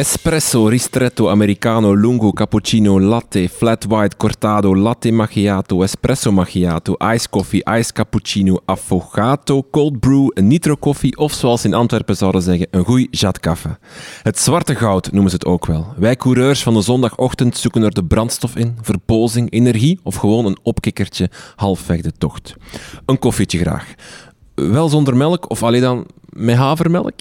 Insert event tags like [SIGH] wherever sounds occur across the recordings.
Espresso, ristretto, americano, lungo, cappuccino, latte, flat white, cortado, latte macchiato, espresso macchiato, ice coffee, ice cappuccino, affogato, cold brew, nitro koffie of zoals in Antwerpen zouden zeggen, een goeie jat kaffe. Het zwarte goud noemen ze het ook wel. Wij coureurs van de zondagochtend zoeken er de brandstof in, verpozing, energie of gewoon een opkikkertje halfweg de tocht. Een koffietje graag. Wel zonder melk of alleen dan met havermelk?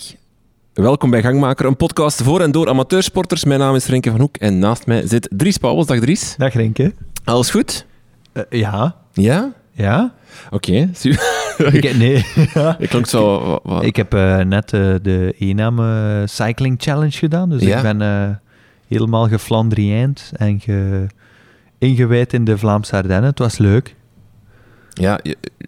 Welkom bij Gangmaker, een podcast voor en door amateursporters. Mijn naam is Renke van Hoek en naast mij zit Dries Pauwels. Dag Dries. Dag Renke. Alles goed? Uh, ja. Ja? Ja. Oké, [LAUGHS] okay, ik, nee. [LAUGHS] ik klonk zo... Wat, wat. Ik heb uh, net uh, de Ename Cycling Challenge gedaan, dus ja. ik ben helemaal geflandriënd en ge... ingewijd in de Vlaamse Ardennen. Het was leuk. Ja,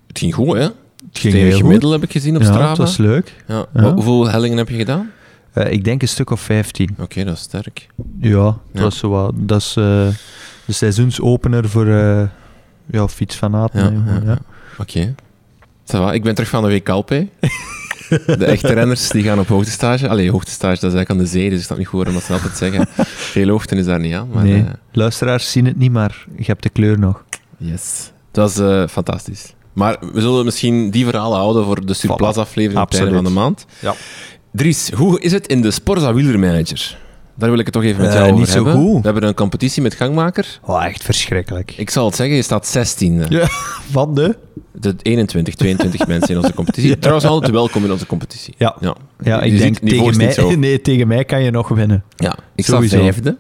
het ging goed, hè? Het ging Tegen gemiddelde heb ik gezien op ja, Strava. het was leuk. Ja. Ja. Hoeveel hellingen heb je gedaan? Uh, ik denk een stuk of 15. Oké, okay, dat is sterk. Ja, dat ja. was zo wat. Dat is uh, de seizoensopener voor uh, ja, fietsfanaten. Ja, Oké. Okay. Ik ben terug van de WK Alpe. [LAUGHS] de echte renners die gaan op hoogtestage. Allee, hoogtestage, dat is eigenlijk aan de zee, dus ik snap niet goed waarom dat ze het zeggen. [LAUGHS] Veel hoogte is daar niet aan. Maar, nee, luisteraars zien het niet, maar je hebt de kleur nog. Yes. Dat was fantastisch. Maar we zullen misschien die verhalen houden voor de surplus-aflevering op het einde van de maand. Ja. Dries, hoe is het in de Sporza Wielermanager? Daar wil ik het toch even met jou uh, over niet hebben. zo goed. We hebben een competitie met Gangmaker. Oh, echt verschrikkelijk. Ik zal het zeggen, je staat 16e. Ja, van de? De 21, 22 [LAUGHS] mensen in onze competitie. Ja. Trouwens, altijd welkom in onze competitie. Ja, ja. ja ik je denk ziet, tegen mij, [LAUGHS] nee, tegen mij kan je nog winnen. Ja, ik Sowieso. sta vijfde.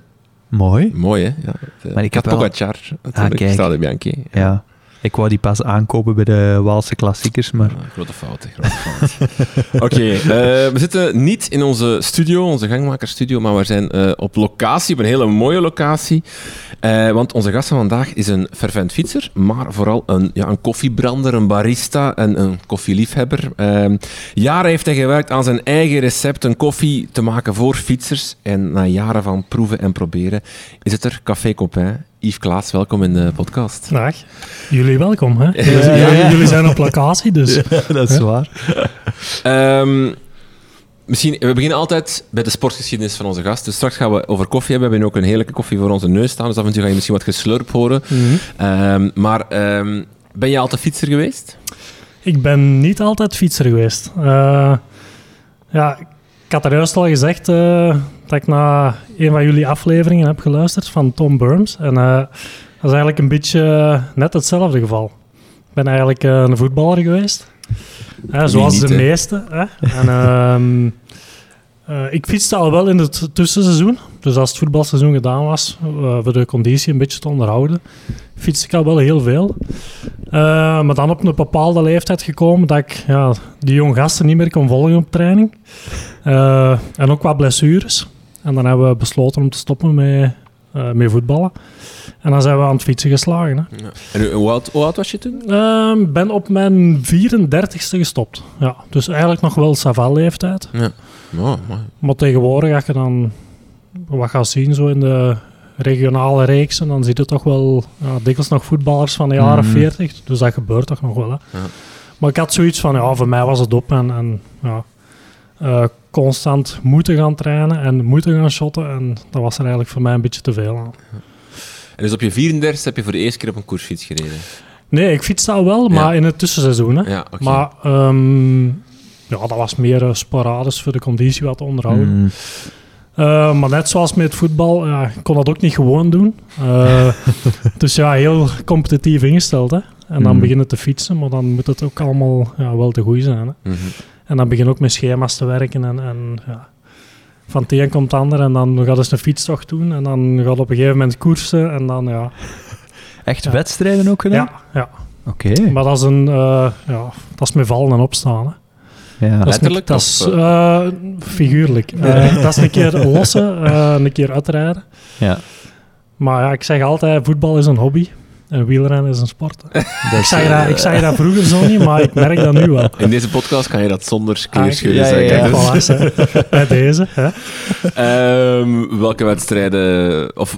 Mooi. Mooi, hè? Ja. Maar ik heb wel... Pogacar, natuurlijk. Ah, Stade Bianchi. Ja. Ik wou die pas aankopen bij de Waalse klassiekers, maar... Ja, grote fout, grote fout. [LAUGHS] Oké, okay, uh, we zitten niet in onze studio, onze gangmakerstudio, maar we zijn uh, op locatie, op een hele mooie locatie. Uh, want onze gast van vandaag is een fervent fietser, maar vooral een, ja, een koffiebrander, een barista en een koffieliefhebber. jaren heeft hij gewerkt aan zijn eigen recept, een koffie te maken voor fietsers. En na jaren van proeven en proberen is het er Café Copain. Yves Klaas, welkom in de podcast. Dag. Jullie welkom, hè? Ja, ja, ja. Jullie zijn op locatie, dus... [LAUGHS] dat is waar. Um, misschien, we beginnen altijd bij de sportgeschiedenis van onze gast. Dus straks gaan we over koffie hebben. We hebben ook een heerlijke koffie voor onze neus staan. Dus af en toe ga je misschien wat geslurp horen. Mm -hmm. um, maar um, ben je altijd fietser geweest? Ik ben niet altijd fietser geweest. Uh, ja, ik had er juist al gezegd uh, dat ik naar een van jullie afleveringen heb geluisterd van Tom Burns. En uh, dat is eigenlijk een beetje net hetzelfde geval. Ik ben eigenlijk uh, een voetballer geweest. zoals niet, de hè? meeste. Hè? En, um, ik fietste al wel in het tussenseizoen. Dus als het voetbalseizoen gedaan was, voor de conditie een beetje te onderhouden, fietste ik al wel heel veel. Uh, maar dan op een bepaalde leeftijd gekomen dat ik ja, die jonge gasten niet meer kon volgen op training. En ook wat blessures. En dan hebben we besloten om te stoppen met, uh, met voetballen. En dan zijn we aan het fietsen geslagen. Hè. Ja. En hoe oud, hoe oud, was je toen? Ik ben op mijn 34ste gestopt. Ja, dus eigenlijk nog wel Saval-leeftijd. Ja. Oh. Maar tegenwoordig, als je dan wat gaat zien zo in de regionale reeksen, dan zie je toch wel dikwijls nog voetballers van de jaren Mhm. 40. Dus dat gebeurt toch nog wel. Hè. Ja. Maar ik had zoiets van, ja, voor mij was het op en, en ja, uh, constant moeten gaan trainen en moeten gaan shotten. En dat was er eigenlijk voor mij een beetje te veel aan. En dus op je 34 heb je voor de eerste keer op een koersfiets gereden? Nee, ik fietste al wel, maar Ja. in het tussenseizoen. Hè. Ja. Maar um, ja, dat was meer uh, sporadisch voor de conditie wat te onderhouden. Mm. Uh, maar net zoals met voetbal, ja, ik kon dat ook niet gewoon doen. Uh, [LAUGHS] dus ja, heel competitief ingesteld. Hè. En dan Mm. beginnen te fietsen, maar dan moet het ook allemaal ja, wel te goed zijn. Hè. Mm -hmm. En dan begin ook met schema's te werken en, en ja, van het een komt het ander en dan gaat eens een fietstocht doen en dan gaat op een gegeven moment koersen en dan ja. [LAUGHS] Echt Ja. wedstrijden ook gedaan? Ja, ja. Oké. maar dat is een, uh, ja, dat is met vallen en opstaan. Hè. Ja. Dat is Dat is of, uh, figuurlijk. Uh, [LAUGHS] dat is een keer lossen, uh, een keer uitrijden. Ja. Maar ja, ik zeg altijd, voetbal is een hobby. En wielrennen is een sport. [LAUGHS] Ik zei, dat, ik zei dat vroeger zo niet, maar ik merk dat nu wel. In deze podcast kan je dat zonder Ah, kleurscheuren ja, ja, zeggen. ja. Dus, Voilà, hè. [LAUGHS] Bij deze. Hè. ehm, welke wedstrijden, of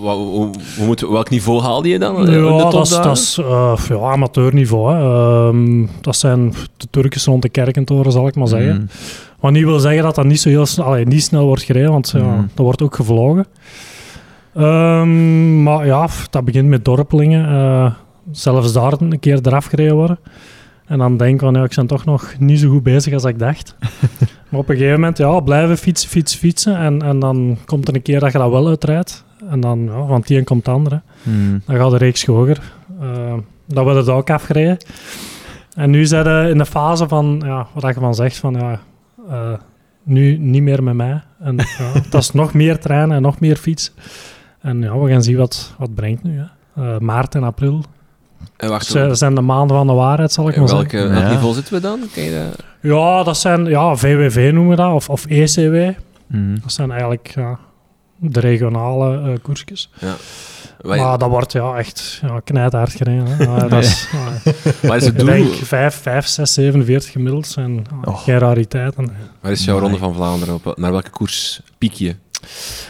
hoe, hoe moet, welk niveau haalde je dan? eh, Ja, dat is, topdagen? dat is uh, ja, amateurniveau. Hè. Ehm, dat zijn de Turkers rond de kerkentoren, zal ik maar zeggen. Mm. Maar niet wil zeggen dat dat niet zo heel snel, allee, niet snel wordt gereden, want ja, Mhm. dat wordt ook gevlogen. Ehm, maar ja, dat begint met dorpelingen. eh, zelfs daar een keer eraf gereden worden. En dan denk ik van, ja, ik ben toch nog niet zo goed bezig als ik dacht. [LAUGHS] maar op een gegeven moment, ja, blijven fietsen, fietsen, fietsen. En, en dan komt er een keer dat je dat wel uitrijdt. En dan, ja, van het een komt het andere. Mhm. Dan gaat de reeks hoger. Uh, dat wordt het ook afgereden. En nu zijn we in de fase van, ja, wat je van zegt, van ja, eh, nu niet meer met mij. En ja, [LAUGHS] dat is nog meer treinen en nog meer fiets. En ja, we gaan zien wat wat brengt nu. Hè. Eh, maart en april En wacht, zijn de maanden van de waarheid, zal ik in maar welke, zeggen. welk Ja. niveau zitten we dan? Kan je dat... Ja, dat zijn ja, VWV noemen we dat, of, of ECW. Mhm. Dat zijn eigenlijk ja, de regionale eh koersjes. Wat, Maar dat wordt ja, echt ja, knijthard gereden. Hè. [LAUGHS] Ja, dat is, ja, het Ik doel? denk 5, 5, 6, 47 gemiddeld zijn Oh. geen rariteiten. Waar is jouw. Ronde van Vlaanderen op? Naar welke koers piek je?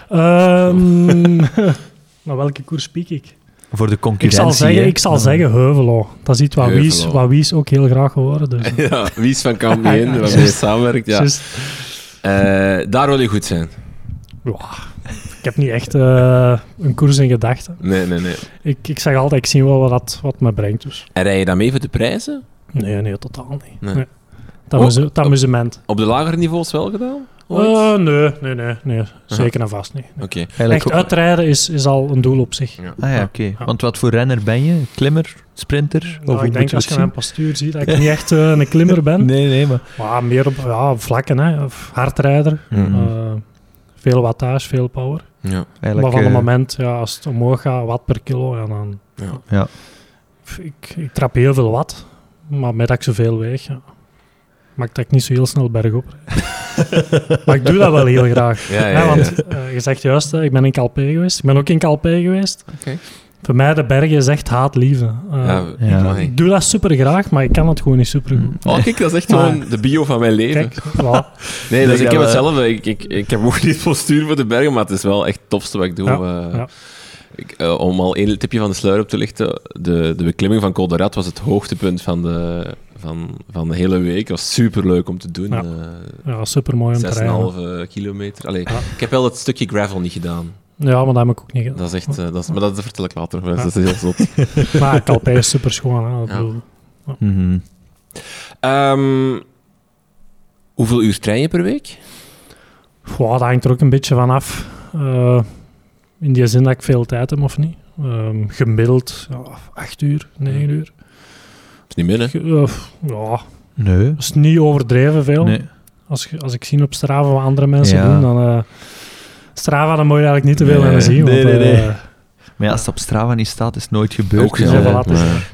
Ehm [LAUGHS] naar welke koers piek ik? Voor de Ik concurrentie. zal zeggen, hè. ik zal zeggen Heuvelo. Dat is iets wat Wies, wat Wies ook heel graag geworden. Dus. [LAUGHS] ja, wie is van Kampioen, [LAUGHS] Ja, waarmee je samenwerkt? Ja. Eh, daar wil je goed zijn. Ja, ik heb niet echt eh, een koers in gedachten. Nee, nee, nee. Ik, ik zeg altijd, ik zie wel wat dat wat me brengt. Dus. En rij je dan mee voor de prijzen? Nee, nee, totaal niet. Nee. Nee. Dat, Oh, amusement. Op de lagere niveaus wel gedaan? Eh, nee, nee, nee, nee. Zeker en vast niet. Oké. Echt uitrijden is, is al een doel op zich. Ah ja, oké. Ja. Want wat voor renner ben je? Klimmer? Sprinter? Nou, hoe ik denk je als je mijn postuur ziet, dat ik [LAUGHS] niet echt eh, een klimmer ben. Nee, nee, maar... Maar meer op ja, vlakken, hè. Of hardrijder. Eh, veel wattage, veel power. Ja. maar Eigenlijk, van het moment, ja, als het omhoog gaat, watt per kilo, ja, dan... Ja. Ja. Ik, ik trap heel veel watt, maar met dat ik zoveel weeg, ja, maakt dat ik niet zo heel snel bergop [LAUGHS] maar ik doe dat wel heel graag. Ja, ja, want eh, je zegt juist, ik ben in Calpe geweest. Ik ben ook in Calpe geweest. Oké. Voor mij, de bergen is echt haat-liefde. Eh, Ja, ik doe dat super graag, maar ik kan het gewoon niet super goed. Oh, kijk, dat is echt Maar- gewoon de bio van mijn leven. Kijk, voilà. Nee, dus Ik ik heb hetzelfde. Ik, ik, ik heb ook [LAUGHS] niet postuur voor de bergen, maar het is wel echt het tofste wat ik doe. Ja, Eh, ja. ik, om al één tipje van de sluier op te lichten, de, de beklimming van Col de Rat was het hoogtepunt van de, van, van de hele week. Het was super leuk om te doen. Ja. Eh, Ja, super mooi om te rijden. 6,5 kilometer. Allee, Ja. Ik heb wel het stukje gravel niet gedaan. Ja, maar dat heb ik ook niet gedaan. Dat is echt, eh, dat is, maar dat vertel ik later nog wel eens. Ja. Dat is heel zot. [LAUGHS] Maar Calpe is super schoon. Hè. Mhm. Ehm, hoeveel uur train je per week? Goh, dat hangt er ook een beetje van af. Eh, in die zin dat ik veel tijd heb of niet. Ehm, gemiddeld ja, acht uur, negen uur. Niet min, hè? Eh, ja, Nee. dat is niet overdreven veel. Nee. Als, je- als ik zie op Strava wat andere mensen Ja. doen, dan... eh Strava, dan moet je eigenlijk niet te veel Nee, aan zien. nee, want, nee, eh, nee. Maar ja, als het op Strava niet staat, is het nooit gebeurd. Ook dus, ja, eh,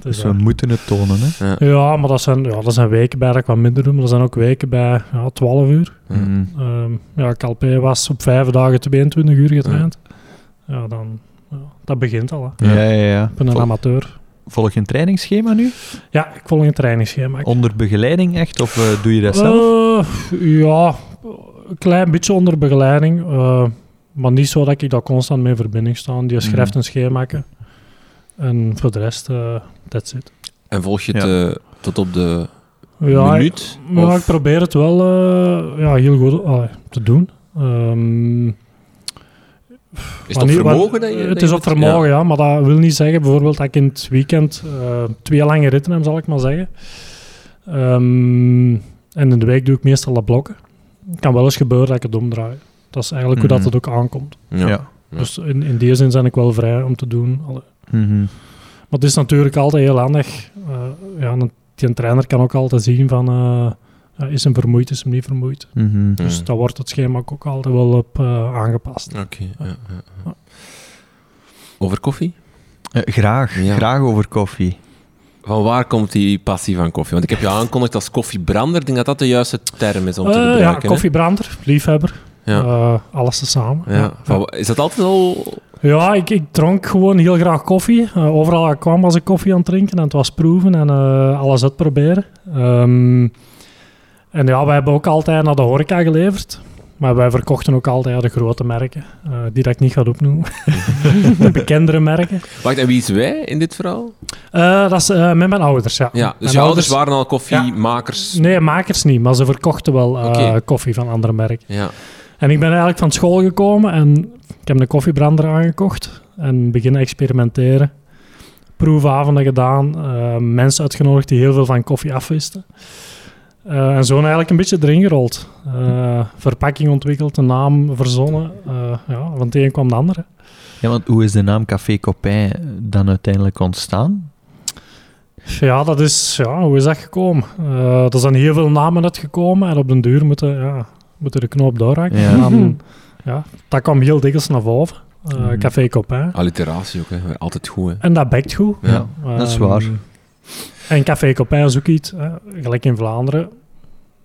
dus we dat. moeten het tonen. Hè. Ja, maar dat zijn, ja, dat zijn weken bij dat ik wat minder doe. Maar er zijn ook weken bij ja, 12 uur. Ja. Mhm. Ehm ja, Calpe was op vijf dagen 22 uur getraind. Ja, dan... Ja, dat begint al, hè. Ja, ja, ja. Ik ben een Vol- amateur. Volg je een trainingsschema nu? Ja, ik volg een trainingsschema. Onder begeleiding echt? Of eh, doe je dat zelf? Eh, ja, een klein beetje onder begeleiding. eh, maar niet zo dat ik daar constant mee in verbinding sta. Die schrijft Mhm. een schemaatje. En voor de rest, eh that's it. En volg je het Ja. tot op de Ja, ik, minuut? ja, ik probeer het wel eh, ja, heel goed te doen. Ehm, Is het op vermogen dat je... Het dat is op vermogen, ja. Maar dat wil niet zeggen bijvoorbeeld dat ik in het weekend eh, twee lange ritten heb, zal ik maar zeggen. Ehm, en in de week doe ik meestal de blokken. Het kan wel eens gebeuren dat ik het omdraai. Dat is eigenlijk hoe Mhm. dat het ook aankomt. Ja. Dus in, in die zin ben ik wel vrij om te doen. Mhm. Maar het is natuurlijk altijd heel handig. eh, ja, een, die trainer kan ook altijd zien van... eh, is hem vermoeid, is hem niet vermoeid. Mhm. Ja. Dus daar wordt het schema ook altijd wel op eh, aangepast. Oké, ja, ja, ja. Over koffie? Eh, graag, Ja. graag over koffie. Van waar komt die passie van koffie? Want ik heb je aangekondigd als koffiebrander. Ik denk dat dat de juiste term is om te Eh, gebruiken. ja, hè? koffiebrander, liefhebber. Ja. Eh, alles tezamen. Ja. Van is dat altijd al... Ja, ik, ik dronk gewoon heel graag koffie. Overal waar ik kwam was ik koffie aan het drinken en het was proeven en eh, alles uitproberen. Ehm, en ja, wij hebben ook altijd naar de horeca geleverd. Maar wij verkochten ook altijd de grote merken, uh, die dat ik niet ga opnoemen. [LAUGHS] de bekendere merken. Wacht, en wie is wij in dit verhaal? Uh, dat is uh, met mijn ouders, ja. ja dus je ouders, waren al koffiemakers? Ja. Nee, makers niet, maar ze verkochten wel okay. koffie van andere merken. Ja. En ik ben eigenlijk van school gekomen en ik heb een koffiebrander aangekocht en beginnen experimenteren. Proefavonden gedaan, mensen uitgenodigd die heel veel van koffie afwisten. Uh, en zo eigenlijk een beetje erin gerold. Uh, verpakking ontwikkeld, een naam verzonnen. Uh, ja, van het een kwam de andere. Ja, want hoe is de naam Café Copain dan uiteindelijk ontstaan? Ja, dat is, ja, hoe is dat gekomen? er zijn heel veel namen uitgekomen en op den duur moeten, ja, moeten de knoop doorhakken. Ja. Dan, [LAUGHS] ja, dat kwam heel dikwijls naar boven. Mm. Café Copain. Alliteratie ook, hè. altijd goed. Hè. En dat bekt goed. Ja, dat is waar. En Café Copain is ook iets, gelijk in Vlaanderen,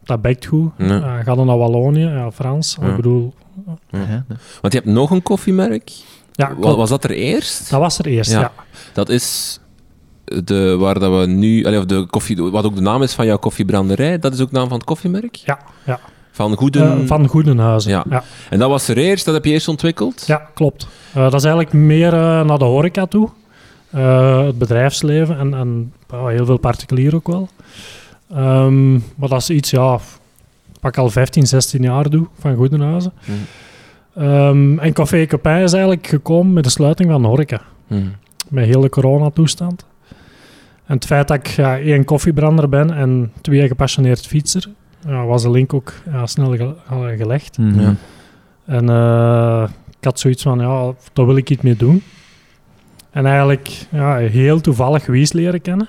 dat bekt goed. Ja. Uh, gaat dan naar Wallonië, ja, Frans. Ik bedoel... Ja. Want je hebt nog een koffiemerk. Ja, was dat er eerst? Dat was er eerst, ja. Dat is de, waar dat we nu... Allee, of de koffie, wat ook de naam is van jouw koffiebranderij, dat is ook de naam van het koffiemerk? Ja, ja. Van Goeden... Uh, van Goedenhuizen, ja. ja. En dat was er eerst, dat heb je eerst ontwikkeld? Ja, klopt. Uh, dat is eigenlijk meer naar de horeca toe. Het bedrijfsleven en, en heel veel particulier ook wel. Um, maar dat is iets, ja, pak al 15, 16 jaar doe van Goedenhuizen. Mm. Um, en Café is eigenlijk gekomen met de sluiting van de horeca. Mm. Met heel de coronatoestand. En het feit dat ik ja, één koffiebrander ben en twee gepassioneerd fietser, ja, was de link ook ja, snel gelegd. Mm. Ja. En uh, ik had zoiets van, ja, daar wil ik iets mee doen. En eigenlijk ja, heel toevallig Wies leren kennen.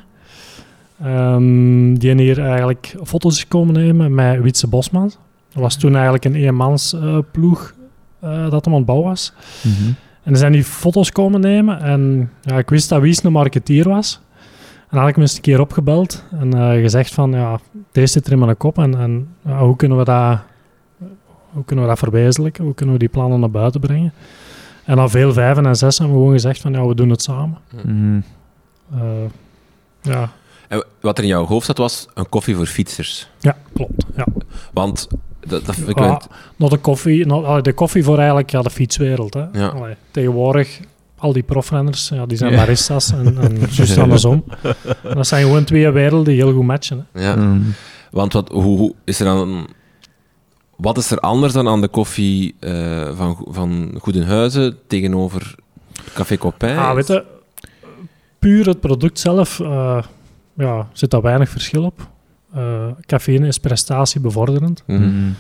Um, die hier eigenlijk foto's is komen nemen met Wietse Bosman. Dat was toen eigenlijk een eenmansploeg uh, dat hem aan het bouwen was. Mm -hmm. En er zijn die foto's komen nemen en ja, ik wist dat Wies een marketeer was. En had ik me eens een keer opgebeld en uh, gezegd van, ja, deze zit er in mijn kop en, en hoe kunnen we dat... Hoe kunnen we dat verwezenlijken? Hoe kunnen we die plannen naar buiten brengen? En dan veel vijven en zes hebben we gewoon gezegd van ja, we doen het samen. Mm. Uh, ja, en wat er in jouw hoofd zat, was een koffie voor fietsers. Ja, klopt. Ja. Want dat, dat ik ja, not de, koffie, not, de koffie voor eigenlijk ja, de fietswereld. Hè. Ja. Allee, tegenwoordig, al die profrenners, ja, die zijn baristas en, en [LAUGHS] juist andersom. En dat zijn gewoon twee werelden die heel goed matchen. Hè. Ja. Mm. Want wat, hoe, hoe, is er dan... Wat is er anders dan aan de koffie uh, van, van Goedenhuizen tegenover Café Copain? Ah, weet je, puur het product zelf... Uh, ja, zit daar weinig verschil op. Uh, cafeïne is prestatiebevorderend. Mm -hmm.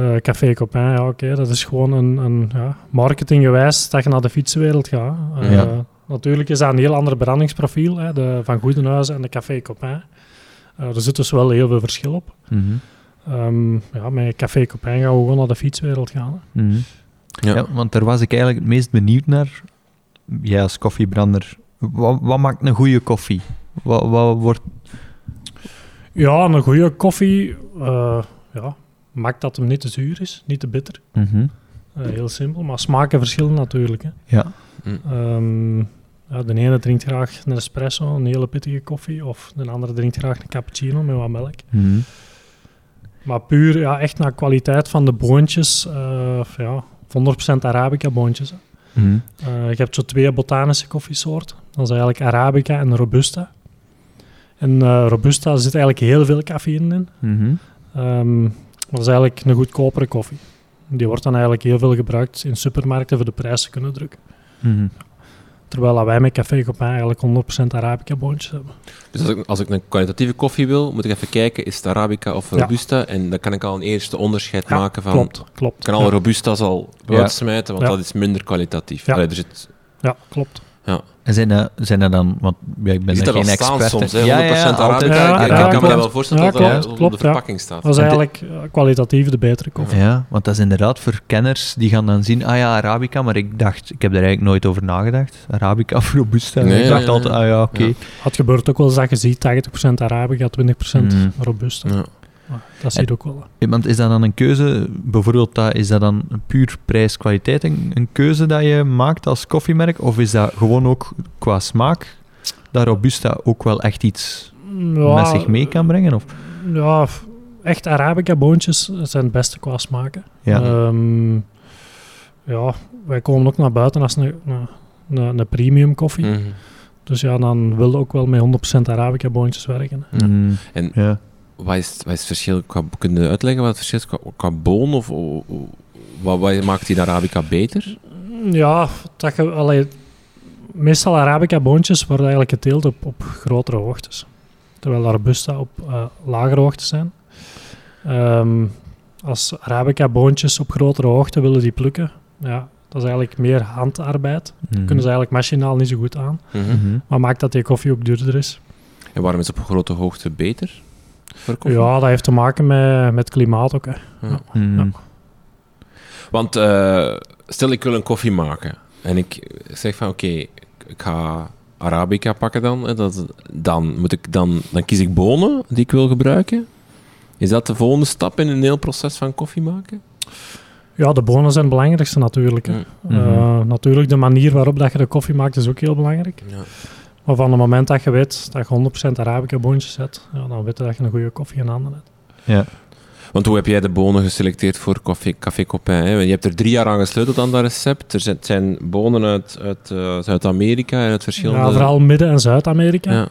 uh, Café Copain, ja, oké, dat is gewoon een, een ja, marketinggewijs dat je naar de fietsenwereld gaat. Uh, ja. Natuurlijk is dat een heel ander brandingsprofiel, hè, de Van Goedenhuizen en de Café Copain. er zit dus wel heel veel verschil op. Mm -hmm. Um, ja, met Café Copain gaan we gewoon naar de fietswereld gaan. Mm -hmm. ja. ja. want daar was ik eigenlijk het meest benieuwd naar. Jij als koffiebrander, wat, wat maakt een goede koffie? Wat, wat wordt... Ja, een goede koffie uh, ja, maakt dat hem niet te zuur is, niet te bitter. Mm -hmm. uh, heel simpel, maar smaken verschillen natuurlijk. Hè. Ja. Mm. Um, ja, de ene drinkt graag een espresso, een hele pittige koffie, of de andere drinkt graag een cappuccino met wat melk. Mm -hmm. Maar puur ja, echt naar kwaliteit van de boontjes, uh, ja, 100% Arabica boontjes. Mm -hmm. je hebt zo twee botanische koffiesoorten. Dat is eigenlijk Arabica en Robusta. En uh, Robusta zit eigenlijk heel veel cafeïne in. Mm -hmm. um, dat is eigenlijk een goedkopere koffie. Die wordt dan eigenlijk heel veel gebruikt in supermarkten voor de prijs te kunnen drukken. Mm -hmm. Terwijl wij met Café Copain eigenlijk 100% Arabica boontjes hebben. Dus als ik, als ik, een kwalitatieve koffie wil, moet ik even kijken, is het Arabica of Robusta? Ja. En dan kan ik al een eerste onderscheid ja, maken van... klopt, klopt. Ik kan alle Robusta's al buiten smijten, want dat is minder kwalitatief. Ja, Allee, er zit... ja klopt. Ja. En zijn dat, zijn dat dan, want ja, ik ben er geen expert. soms, hè, 100% ja, ja, Arabica. Ja, ik, ja, ik kan me dat wel voorstellen Ja, dat dat klopt, op de verpakking staat. Dat is eigenlijk uh, kwalitatief de betere koffie. Ja, want dat is inderdaad voor kenners die gaan dan zien, ah ja, Arabica, maar ik dacht, ik heb daar eigenlijk nooit over nagedacht. Arabica [LAUGHS] of Robusta. Nee, ik dacht altijd, ah ja, oké. Ja. Het gebeurt ook wel eens dat je ziet 80% Arabica, 20% Mm. Robusta. Maar Dat zie je ook wel. Want is dat dan een keuze, bijvoorbeeld, dat, is dat dan een puur prijs-kwaliteit een, een keuze dat je maakt als koffiemerk? Of is dat gewoon ook qua smaak, dat Robusta ook wel echt iets Ja, met zich mee kan brengen? Of? Ja, echt Arabica-boontjes zijn het beste qua smaken. Ja. Ehm, ja, wij komen ook naar buiten als een, een, een premium koffie. Mhm. Dus ja, dan wil je ook wel met 100% Arabica-boontjes werken. Mm, En ja. Wat is, wat is het verschil? Kun je uitleggen wat het verschil is qua, qua boon? Of, wat, wat maakt die Arabica beter? Ja, dat je, allee, meestal Arabica-boontjes worden eigenlijk geteeld op, op grotere hoogtes. Terwijl Robusta op eh, lagere hoogtes zijn. Ehm, als Arabica-boontjes op grotere hoogte willen die plukken, ja, dat is eigenlijk meer handarbeid. Mhm. Kunnen ze eigenlijk machinaal niet zo goed aan. Mhm. Mhm. Maar maakt dat die koffie ook duurder is. En waarom is het op grote hoogte beter? Ja, dat heeft te maken met, met klimaat ook. Hè. Ja. Mhm. Ja. Want eh, stel ik wil een koffie maken en ik zeg van oké, ik ga Arabica pakken dan, hè, dat, dan, moet ik, dan, dan kies ik bonen die ik wil gebruiken. Is dat de volgende stap in een heel proces van koffie maken? Ja, de bonen zijn het belangrijkste natuurlijk. Hè. Mm. Eh, natuurlijk, de manier waarop dat je de koffie maakt is ook heel belangrijk. Ja. Maar van het moment dat je weet dat je 100% Arabica boontjes zet, ja, dan weet je dat je een goede koffie in handen hebt. Ja. Want hoe heb jij de bonen geselecteerd voor Café, Café Copain? Hè? Je hebt er drie jaar aan gesleuteld aan dat recept. Er zijn, bonen uit, uit eh, Zuid-Amerika en uit verschillende... Ja, vooral Midden- en Zuid-Amerika. Ja.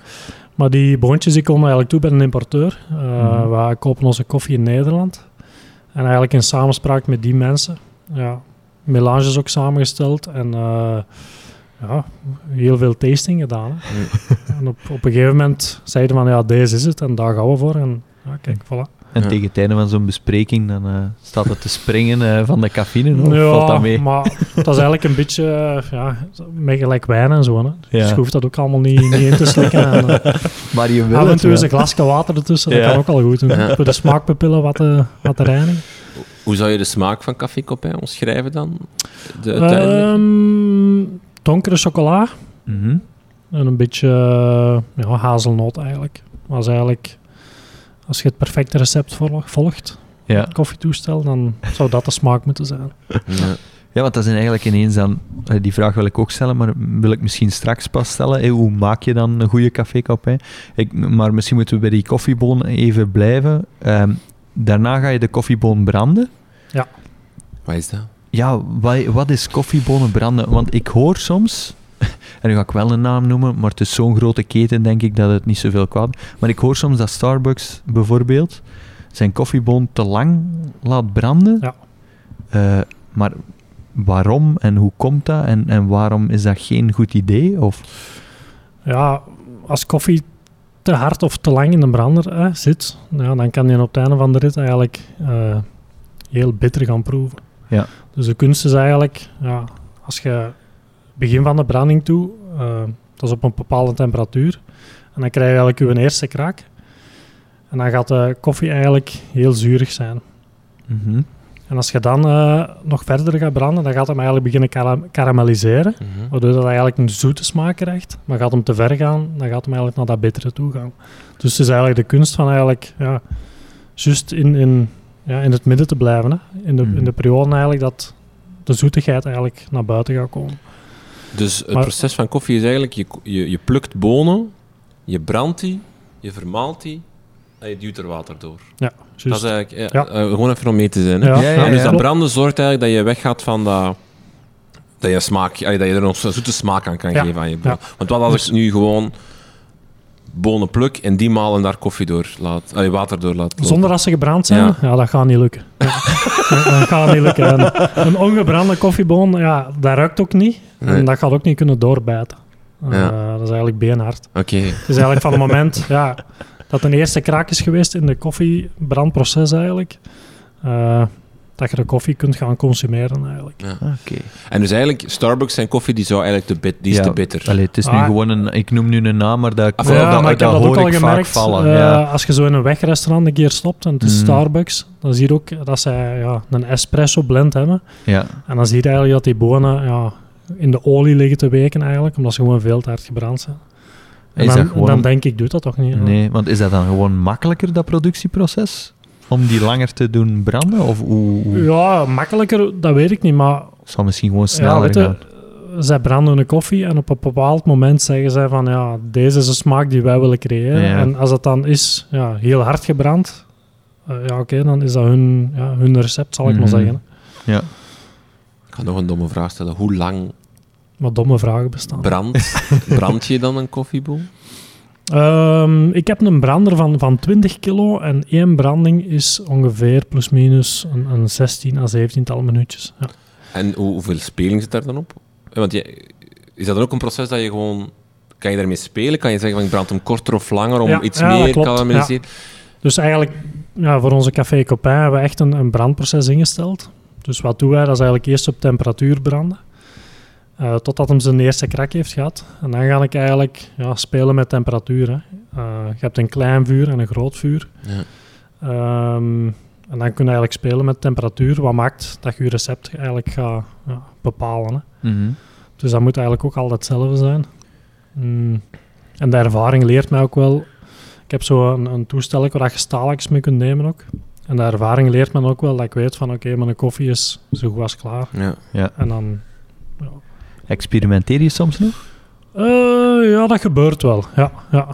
Maar die boontjes die komen eigenlijk toe bij een importeur. Uh. Wij kopen onze koffie in Nederland. En eigenlijk in samenspraak met die mensen. Ja, melanges ook samengesteld. En eh, ja, heel veel tasting gedaan. Hè. Mm. [LAUGHS] En op, op een gegeven moment zeiden van ja, deze is het. En daar gaan we voor. En ja, kijk, voilà. En Ja. tegen het einde van zo'n bespreking, dan eh, staat het te springen eh, van de cafeïne. Of ja, valt dat mee? maar dat is eigenlijk een beetje eh, ja, met gelijk wijn en zo. Hè. Dus Ja. je hoeft dat ook allemaal niet, niet in te slikken. En, [LAUGHS] Maar je wil Af en toe een glasje water ertussen, dat kan ook al goed doen. Voor de smaakpapillen wat te, wat te reinigen. Hoe zou je de smaak van Café Copain omschrijven dan? De, uiteindelijk? Donkere chocola Mhm. en een beetje eh, ja, hazelnoot eigenlijk. Maar is eigenlijk, als je het perfecte recept volg- volgt, Ja. het koffietoestel, dan zou dat de smaak moeten zijn. Ja. ja, want dat is eigenlijk ineens dan... eh, Die vraag wil ik ook stellen, maar wil ik misschien straks pas stellen. Eh, hoe maak je dan een goede café Copain? Ik, maar misschien moeten we bij die koffieboon even blijven. Ehm, daarna ga je de koffieboon branden. Wat is dat? Ja, wat, wat is koffiebonen branden? Want ik hoor soms, [LAUGHS] en nu ga ik wel een naam noemen, maar het is zo'n grote keten, denk ik, dat het niet zoveel kwaad Maar ik hoor soms dat Starbucks bijvoorbeeld zijn koffieboon te lang laat branden. Ja. Eh, maar waarom en hoe komt dat? En, en waarom is dat geen goed idee? Of, Ja, als koffie te hard of te lang in de brander zit, ja, dan kan je op het einde van de rit eigenlijk eh, heel bitter gaan proeven. Ja. Dus de kunst is eigenlijk, ja, als je begin van de branding toe, eh, dat is op een bepaalde temperatuur, en dan krijg je eigenlijk je eerste kraak. En dan gaat de koffie eigenlijk heel zuurig zijn. Mhm. En als je dan eh, nog verder gaat branden, dan gaat hem eigenlijk beginnen karam- karamelliseren. Mhm. Waardoor dat eigenlijk een zoete smaak krijgt. Maar gaat hem te ver gaan, dan gaat hem eigenlijk naar dat bittere toe gaan. Dus het is eigenlijk de kunst van eigenlijk, ja, juist in, in, ja, in het midden te blijven. Hè. In, de, in de periode eigenlijk dat de zoetigheid eigenlijk naar buiten gaat komen. Dus het Maar- proces van koffie is eigenlijk, je, je, je plukt bonen, je brandt die, je vermaalt die en je duwt er water door. Ja, Dat juist. is eigenlijk, ja, Ja. eh, gewoon even om mee te zijn. Hè? Ja, Ja, ja, En dus dat branden zorgt eigenlijk dat je weggaat van dat... Dat je, smaak, dat je er nog zo'n zoete smaak aan kan Ja. geven aan je. Ja. Want wat als Dus- ik nu gewoon bonen pluk en die malen daar koffie door laat, allee, water door laat lopen? Zonder dat ze gebrand zijn, Ja. ja, dat gaat niet lukken. [LAUGHS] Dat gaat niet lukken. En een ongebrande koffieboon, ja, dat ruikt ook niet. Nee. En dat gaat ook niet kunnen doorbijten. Eh, dat is eigenlijk beenhard. Oké. Het is eigenlijk van het moment ja, dat een eerste kraak is geweest in de koffiebrandproces eigenlijk, eh, dat je de koffie kunt gaan consumeren eigenlijk. Ja. Oké. En dus eigenlijk, Starbucks zijn koffie die zou eigenlijk te bit, die is Ja. te bitter. Allee, het is nu Ah. gewoon een... Ik noem nu een naam, maar dat, Ah, dat, ja, dat, maar ik dat heb dat ook hoor al ik vaak gemerkt. vallen. eh, ja. Als je zo in een wegrestaurant een keer stopt en het is Mm. Starbucks, dan zie je ook dat zij ja, een espresso blend hebben. ja. En dan zie je eigenlijk dat die bonen ja, in de olie liggen te weken eigenlijk, omdat ze gewoon veel te hard gebrand zijn. En Is dan, dat gewoon dan denk ik, doet dat toch niet? Nee, want is dat dan gewoon makkelijker, dat productieproces? Om die langer te doen branden? Of hoe, hoe- Ja, makkelijker, dat weet ik niet, maar zal misschien gewoon Ja, sneller je, gaan? zij branden een koffie en op een bepaald moment zeggen zij van ja, deze is de smaak die wij willen creëren. Ja. En als dat dan is ja, heel hard gebrand, eh, ja, oké, dan is dat hun, ja, hun recept, zal ik maar Mhm. zeggen. Ja. Ik ga nog een domme vraag stellen. Hoe lang Maar domme vragen bestaan. brandt [LAUGHS] brand je dan een koffieboel? Ehm, ik heb een brander van, van 20 kilo en één branding is ongeveer plus minus een, een 16 à 17 tal minuutjes. Ja. En hoe, hoeveel speling zit daar dan op? Want je, is dat dan ook een proces dat je gewoon... Kan je daarmee spelen? Kan je zeggen van ik brand hem korter of langer om Ja, iets ja, meer klopt, karamelliseren? Dus eigenlijk, ja, voor onze Café Copain hebben we echt een, een brandproces ingesteld. Dus wat doen wij? Dat is eigenlijk eerst op temperatuur branden. Eh, totdat hem zijn eerste krak heeft gehad. En dan ga ik eigenlijk ja, spelen met temperatuur. Hè. Eh, je hebt een klein vuur en een groot vuur. Ja. Ehm, en dan kun je eigenlijk spelen met temperatuur. Wat maakt dat je je recept eigenlijk gaat ja, bepalen. Hè. Mhm. Dus dat moet eigenlijk ook altijd hetzelfde zijn. Mm. En de ervaring leert mij ook wel. Ik heb zo een, een toestel waar je staaltjes mee kunt nemen ook. En de ervaring leert me ook wel dat ik weet van oké, mijn koffie is zo goed als klaar. Ja. En dan... Experimenteer je soms nog? eh, ja, dat gebeurt wel. Ja, ja.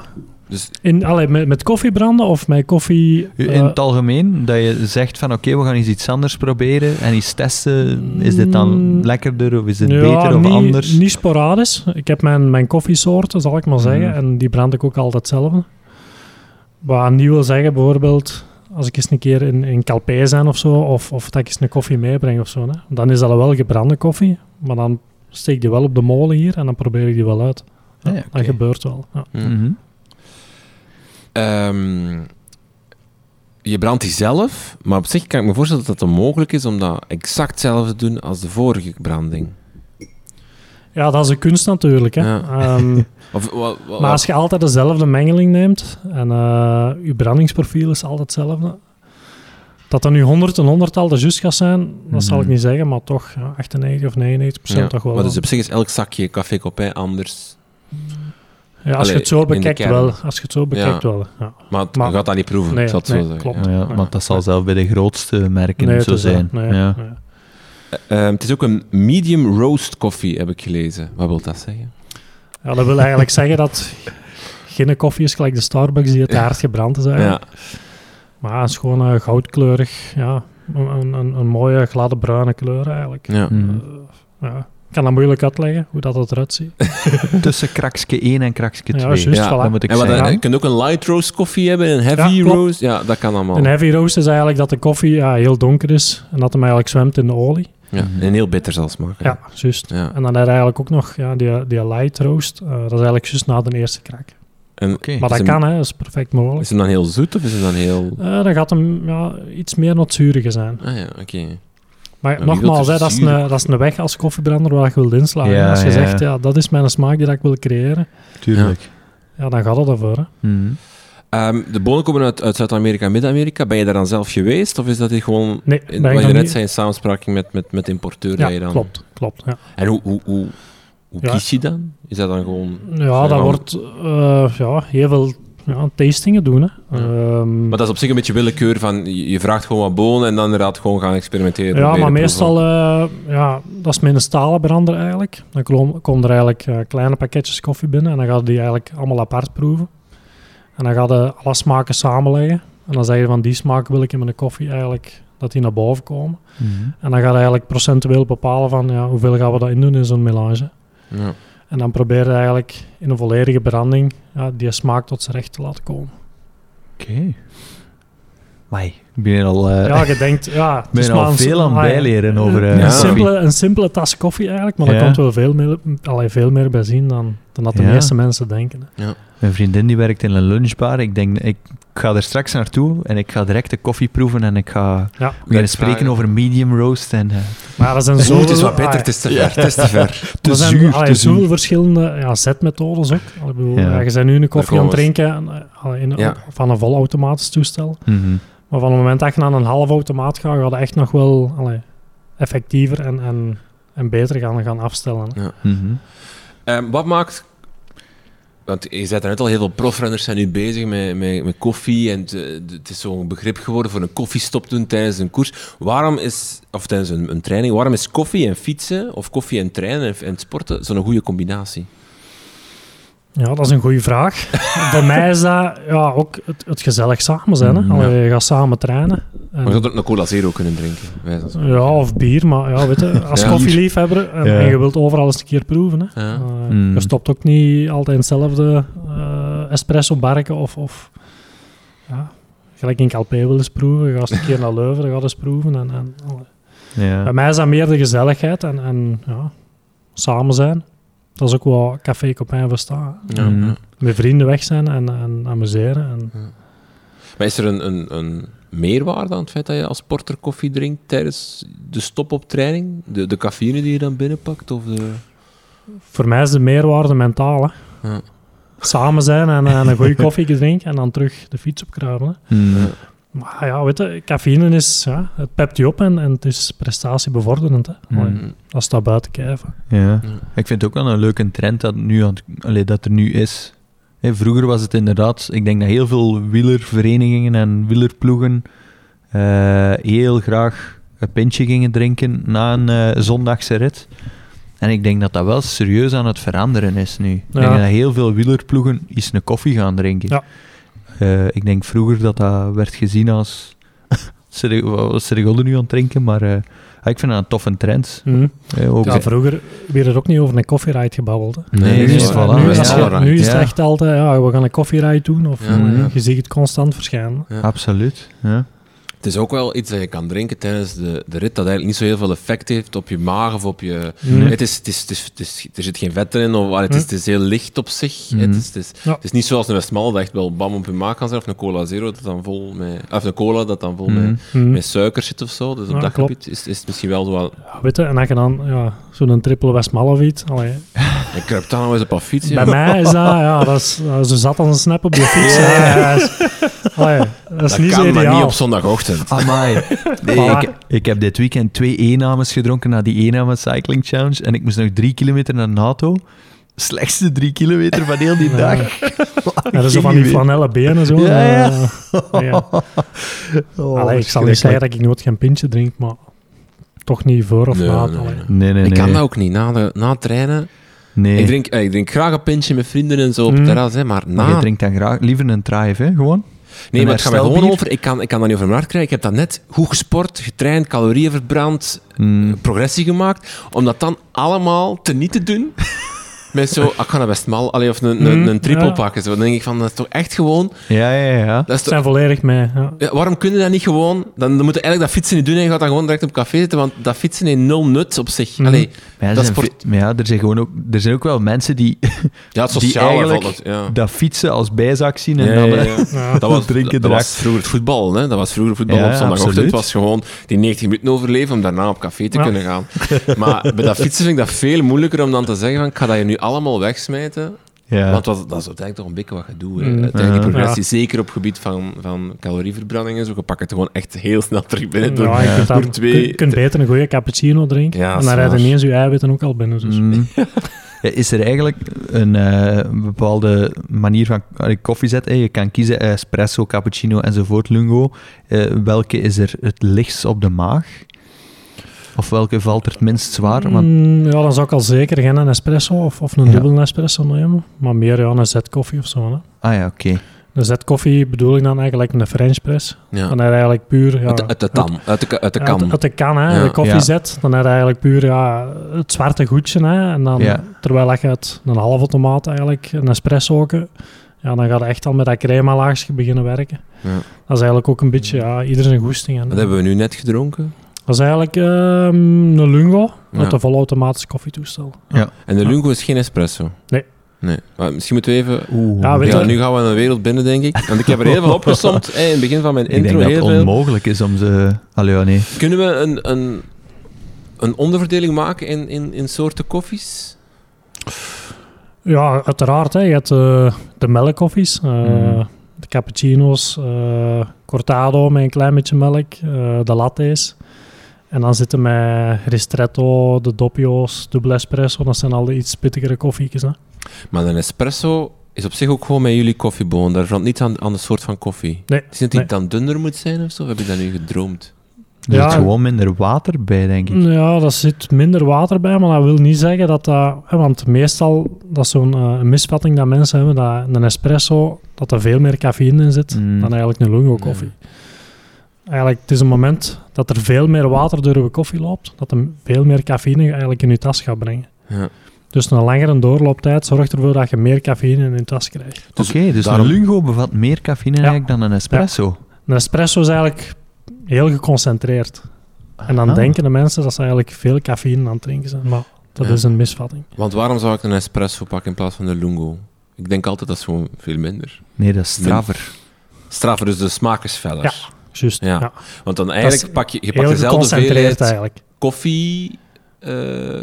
Dus In, allee, met, met koffie branden of met koffie... In eh, het algemeen, dat je zegt van oké, we gaan eens iets anders proberen en eens testen. Is dit dan Mm, lekkerder of is het ja, beter of niet, anders? Niet sporadisch. Ik heb mijn, mijn koffiesoorten, zal ik maar zeggen. Mhm. En die brand ik ook altijd hetzelfde. Wat niet wil zeggen, bijvoorbeeld, als ik eens een keer in, in Calpe ben of zo, of, of dat ik eens een koffie meebreng of zo, hè, dan is dat wel gebrande koffie, maar dan steek die wel op de molen hier en dan probeer ik die wel uit. Ja, Ah Dat gebeurt wel. Ja. hm. Mhm. Ehm, je brandt die zelf, maar op zich kan ik me voorstellen dat het onmogelijk is om dat exact hetzelfde te doen als de vorige branding. ja, dat is een kunst natuurlijk. Hè. Ja. Ehm, [LAUGHS] Of, maar als je altijd dezelfde mengeling neemt en eh, je brandingsprofiel is altijd hetzelfde, dat er nu 100 en 100 al de juist gaat zijn, dat zal ik Mhm. niet zeggen, maar toch ja, 98 of 99 procent ja, toch wel. Maar dus op zich is elk zakje café Copain anders. ja, als allee, je het zo bekijkt wel. Als je het zo bekijkt wel. Ja. Maar, het- Maar- je gaat dat niet proeven, Nee, ik zal het nee, zo zeggen. klopt. ja. Want dat zal zelf bij de grootste merken Nee, zo zijn. Nee, ja. nee. Ehm, het is ook een medium roast koffie, heb ik gelezen. Wat wil dat zeggen? Ja, dat wil eigenlijk zeggen dat geen koffie is gelijk de Starbucks die het hard [LAUGHS] gebrand is eigenlijk. Ja. Maar het is gewoon eh, goudkleurig. Ja, een, een, een mooie gladde bruine kleur eigenlijk. Ja. Mhm. Eh, ja. Ik kan dat moeilijk uitleggen, hoe dat, dat eruit ziet. [LAUGHS] Tussen krakske 1 en krakske 2. Ja, juist, Ja, voilà. dat moet ik En wat, zeggen. dan- je kunt ook een light roast koffie hebben, een heavy Ja, roast. Ja, dat kan allemaal. Een heavy roast is eigenlijk dat de koffie ja, heel donker is en dat hem eigenlijk zwemt in de olie. Ja, Mhm. en heel bitter zal smaken. Ja, juist. Ja. En dan heb je eigenlijk ook nog ja, die, die light roast. eh, dat is eigenlijk juist na de eerste krak. En. Maar dat hem- kan, hè. Dat is perfect mogelijk. Is hem dan heel zoet of is hem dan heel... Eh, dan gaat hem ja, iets meer notsuriger zijn. Ah ja, oké. Maar wie nogmaals, hè, dat, is een, dat is een weg als koffiebrander waar je wilt inslagen. Ja, als je ja. zegt, ja, dat is mijn smaak die dat ik wil creëren, Tuurlijk. ja, dan gaat het ervoor. Hè. Mhm. Ehm, de bonen komen uit, uit Zuid-Amerika en Midden-Amerika. Ben je daar dan zelf geweest? Of is dat hier gewoon... Nee, In, ben wat ik je net niet- zei, in samenspraak met, met, met de importeur je Ja, dan... klopt. klopt ja. En hoe, hoe, hoe, hoe Ja. kies je dan? Is dat dan gewoon... ja, dat dan- wordt eh, ja, heel veel ja, tastingen doen. Hè. Ja. Ehm, Maar dat is op zich een beetje willekeur van... Je, je vraagt gewoon wat bonen en dan inderdaad gewoon gaan experimenteren. ja, maar meestal, eh, ja, dat is met een stalen brander eigenlijk. Dan kom- komen er eigenlijk eh, kleine pakketjes koffie binnen en dan gaan we die eigenlijk allemaal apart proeven. En dan gaan we alle smaken samenleggen. En dan zeg je van die smaak wil ik in mijn koffie eigenlijk dat die naar boven komen. Mhm. En dan ga je eigenlijk procentueel bepalen van ja, hoeveel gaan we dat in doen in zo'n melange. Ja. En dan probeer je eigenlijk in een volledige branding ja, die smaak tot zijn recht te laten komen. Oké. Mai, ik ben al, eh, Ja, je denkt, ja... [LAUGHS] ben is al maar een- veel aan bijleren over eh, een, Ja. simpele, een simpele tas koffie eigenlijk, maar Ja. daar komt wel veel meer, allee, veel meer bij zien dan, dan dat de Ja. meeste mensen denken. Mijn vriendin die werkt in een lunchbar. Ik denk, ik ga er straks naartoe en ik ga direct de koffie proeven en ik ga Ja. beginnen spreken vragen. over medium roast. En, eh, Maar er zijn zoveel... het is wat beter, ah, het is te ver. Het is te [LAUGHS] ver. te er zijn zuur, allee, te zoveel verschillende ja, zetmethodes ook. Ik bedoel, Ja. ja, je bent nu een koffie aan het drinken en, eh, allee, in, Ja. van een volautomatisch toestel. Mhm. Maar van het moment dat je naar een half automaat gaat, gaat het echt nog wel allee, effectiever en, en, en beter gaan, gaan afstellen. hè. Mhm. Ehm, wat maakt... Want je zei net al, heel veel profrenners zijn nu bezig met, met, met koffie. En het, het is zo'n begrip geworden voor een koffiestop doen tijdens een koers. Waarom is, of tijdens een, een training, waarom is koffie en fietsen, of koffie en trainen en, en sporten, zo'n goede combinatie? Ja, dat is een goede vraag. [LAUGHS] Voor mij is dat ja, ook het, het gezellig samen zijn. Hè? Mhm. Allee, je gaat samen trainen. En- Maar je zou ook een cola zero kunnen drinken. bij ja, of bier, maar ja, weet je, als Ja. koffieliefhebber en, Ja. en je wilt overal eens een keer proeven. Hè? Ja. Eh, Mm. Je stopt ook niet altijd in hetzelfde eh, espresso barken of, of ja, gelijk in Calpe wil eens proeven. Je gaat eens een keer naar Leuven, dan gaat eens proeven. En, en. Bij mij is dat meer de gezelligheid en, en ja, samen zijn. Dat is ook wat Café Copain verstaan. Ja, Mhm. ja. Met vrienden weg zijn en, en amuseren. En, Maar is er een, een, een meerwaarde aan het feit dat je als sporter koffie drinkt tijdens de stop op training? De, de cafeïne die je dan binnenpakt? Of de... voor mij is de meerwaarde mentaal. Hè. Ja. Samen zijn en, en een goede koffie [LAUGHS] drinken en dan terug de fiets opkruipen. Mm. Maar ja, weet je, cafeïne is, ja, het pept je op en, en het is prestatiebevorderend. Hè. Mm. Allee, Mm. Dat staat buiten kijven. Ja. Ja. Ik vind het ook wel een leuke trend dat, nu aan, het- allee, dat er nu is. Hè, vroeger was het inderdaad, ik denk dat heel veel wielerverenigingen en wielerploegen eh, heel graag een pintje gingen drinken na een eh, zondagse rit. En ik denk dat dat wel serieus aan het veranderen is nu. Ik denk dat heel veel wielerploegen eens een koffie gaan drinken. Ja. Eh, ik denk vroeger dat dat werd gezien als... [LAUGHS] Wat was Serregolde nu aan het drinken, maar eh, ik vind dat een toffe trend. Eh, ook Ja, vroeger werd er ook niet over een kofferide gebabbeld. Hè. Nee, Nee, nu is, voilà. nu, is belangrijk. nu is het Ja. echt altijd, ja, we gaan een kofferide doen. Of, Ja, ja. Je ziet het constant verschijnen. Ja. Absoluut. Ja. Het is ook wel iets dat je kan drinken tijdens de, de rit dat eigenlijk niet zo heel veel effect heeft op je maag of op je... Mhm. Het is, het is, het is, het is- er zit geen vet in, of, het, is, het is heel licht op zich. Mhm. Het, is, het, is, Ja. het is niet zoals een Westmalle dat echt wel bam op je maag kan zijn, of een cola zero dat dan vol met... Of een cola dat dan vol Mhm. met, Mhm. met suiker zit of zo. Dus op Ja, dat klopt. gebied is, is het misschien wel zo. Ja, weet je, en als je dan ja, zo'n triple Westmalle wiet, allee, [LAUGHS] Ik kruip dan nog eens op een fiets. bij mij is dat, [LAUGHS] ja, dat is, dat is zo zat als een snap op je fiets. Ja. Dat is, dat is Dat niet zo kan, maar niet op zondagochtend. Amai. [LAUGHS] Nee, Voilà. ik, ik heb dit weekend twee E-names gedronken na die E-namen Cycling Challenge en ik moest nog drie kilometer naar NATO. Slechtste drie kilometer van heel die dag. [LAUGHS] Ja, dat is zo van die flanellen benen zo. Ja, ja. ja. Oh, Allee, ik zal niet zeggen dat ik nooit geen pintje drink, maar toch niet voor of Nee, na. nee, nee. Nee. Ik kan dat ook niet. Na, de, na het trainen... Nee. Ik, drink, eh, ik drink graag een pintje met vrienden en zo op het Mm. terras, hè, maar Maar na... je drinkt dan graag liever een drive, hè? Gewoon. Nee, Een maar het gaat mij gewoon over... Ik kan, ik kan dat niet over mijn hart krijgen. Ik heb dat net goed gesport, getraind, calorieën verbrand, Mm. progressie gemaakt. Om dat dan allemaal te niet te doen... Met zo... ah, Ik ga naar Westmal, allee, of een, een, Mm, een triple ja. pakken. Zo. Dan denk ik van, dat is toch echt gewoon... Ja, ja, ja. Dat is Het toch, zijn volledig mee. Ja. ja, waarom kun je dat niet gewoon... Dan, dan moet je eigenlijk dat fietsen niet doen en je gaat dan gewoon direct op café zitten, want dat fietsen heeft nul nut op zich. Mhm. Allee, Maar, ja, Dat er, ve- maar ja, er zijn gewoon ook, er zijn ook wel mensen die [LAUGHS] ja, het Die eigenlijk- dat, ja. dat fietsen als bijzaak zien en Ja, dan... ja, eh, ja. Ja. [LAUGHS] Dat was, Drinken dat, dat was vroeger het voetbal. Hè? Dat was vroeger voetbal Ja, op zondagochtend. Het was gewoon die 90 minuten overleven om daarna op café te Ja. kunnen gaan. Maar bij dat fietsen vind ik dat veel moeilijker om dan te zeggen van ik ga dat je nu allemaal wegsmijten. ja. Want dat, dat is uiteindelijk toch een beetje wat je doet. Mm. Uiteindelijk die Ja. progressie, zeker op het gebied van, van calorieverbranding en zo, je pakt het gewoon echt heel snel terug binnen. Door, Ja, je kunt, door twee... je kunt beter een goede cappuccino drinken. Ja, en is dan rijden waar. niet eens je eiwitten ook al binnen. Dus. Mm. [LAUGHS] Ja, Is er eigenlijk een eh, bepaalde manier van koffie zetten? Je kan kiezen espresso, cappuccino enzovoort, lungo. Eh, welke is er het lichtst op de maag? Of welke valt er het minst zwaar? Want, Mm, ja, dan zou ik al zeker geen espresso of, of een Ja. dubbele espresso nemen. Maar meer ja, een zetkoffie of zo. Hè. ah ja, oké. Een zetkoffie bedoel ik dan eigenlijk een French press. Ja. Dan heb je eigenlijk puur... Ja, Uit, de, uit de tan, uit de, uit de kan. Uit, uit de kan, hè. Ja. De koffiezet. Dan heb je eigenlijk puur ja, het zwarte goedje. Hè. En dan, Ja. terwijl je uit een halve tomaat eigenlijk een espresso ook, ja, dan gaat je echt al met dat crema laagje beginnen werken. Ja. Dat is eigenlijk ook een beetje ja, ieder zijn goesting. En, Wat hebben we nu net gedronken? Dat is eigenlijk ehm, een lungo Ja. met een volautomatisch koffietoestel. En de lungo is geen espresso? Nee. Nee. Maar misschien moeten we even... Oeh. Ja, Ja, nu gaan we een wereld binnen, denk ik. Want ik heb er heel veel opgesomd in het begin van mijn ik denk intro. dat het veel. onmogelijk is om ze... Allee, ja, nee. Kunnen we een, een, een onderverdeling maken in, in, in soorten koffies? Ja, uiteraard. Hè. Je hebt eh, de melkkoffies, eh, Mhm. de cappuccino's, eh, cortado met een klein beetje melk, eh, de lattes. En dan zitten met ristretto, de doppio's, dubbel espresso. Dat zijn al de iets pittigere koffietjes. Hè. Maar een espresso is op zich ook gewoon met jullie koffieboon. Daar verandert niet aan, aan de soort van koffie. Nee, Is het niet nee. dan dunner moet zijn of zo? Of heb je dat nu gedroomd? Er Ja. zit gewoon minder water bij, denk ik. Ja, daar zit minder water bij, maar dat wil niet zeggen dat dat... hè, Want meestal, dat is zo'n eh, misvatting dat mensen hebben, dat een espresso, dat er veel meer cafeïne in zit Mm. dan eigenlijk een lungo koffie. Eigenlijk, het is een moment dat er veel meer water door uw koffie loopt, dat er veel meer cafeïne eigenlijk in je tas gaat brengen. Ja. Dus een langere doorlooptijd zorgt ervoor dat je meer cafeïne in je tas krijgt. Dus Oké, dus daarom- een lungo bevat meer cafeïne Ja. eigenlijk dan een espresso. Een espresso is eigenlijk heel geconcentreerd. En dan Ah. denken de mensen dat ze eigenlijk veel cafeïne aan het drinken zijn. Maar dat Ja. is een misvatting. Want waarom zou ik een espresso pakken in plaats van een lungo? Ik denk altijd dat is gewoon veel minder. Nee, dat is straffer. Straffer, dus de smaak is feller. Juist. Ja. Ja. Want dan is eigenlijk pak je, je pakt dezelfde hoeveelheid eigenlijk. koffie, eh,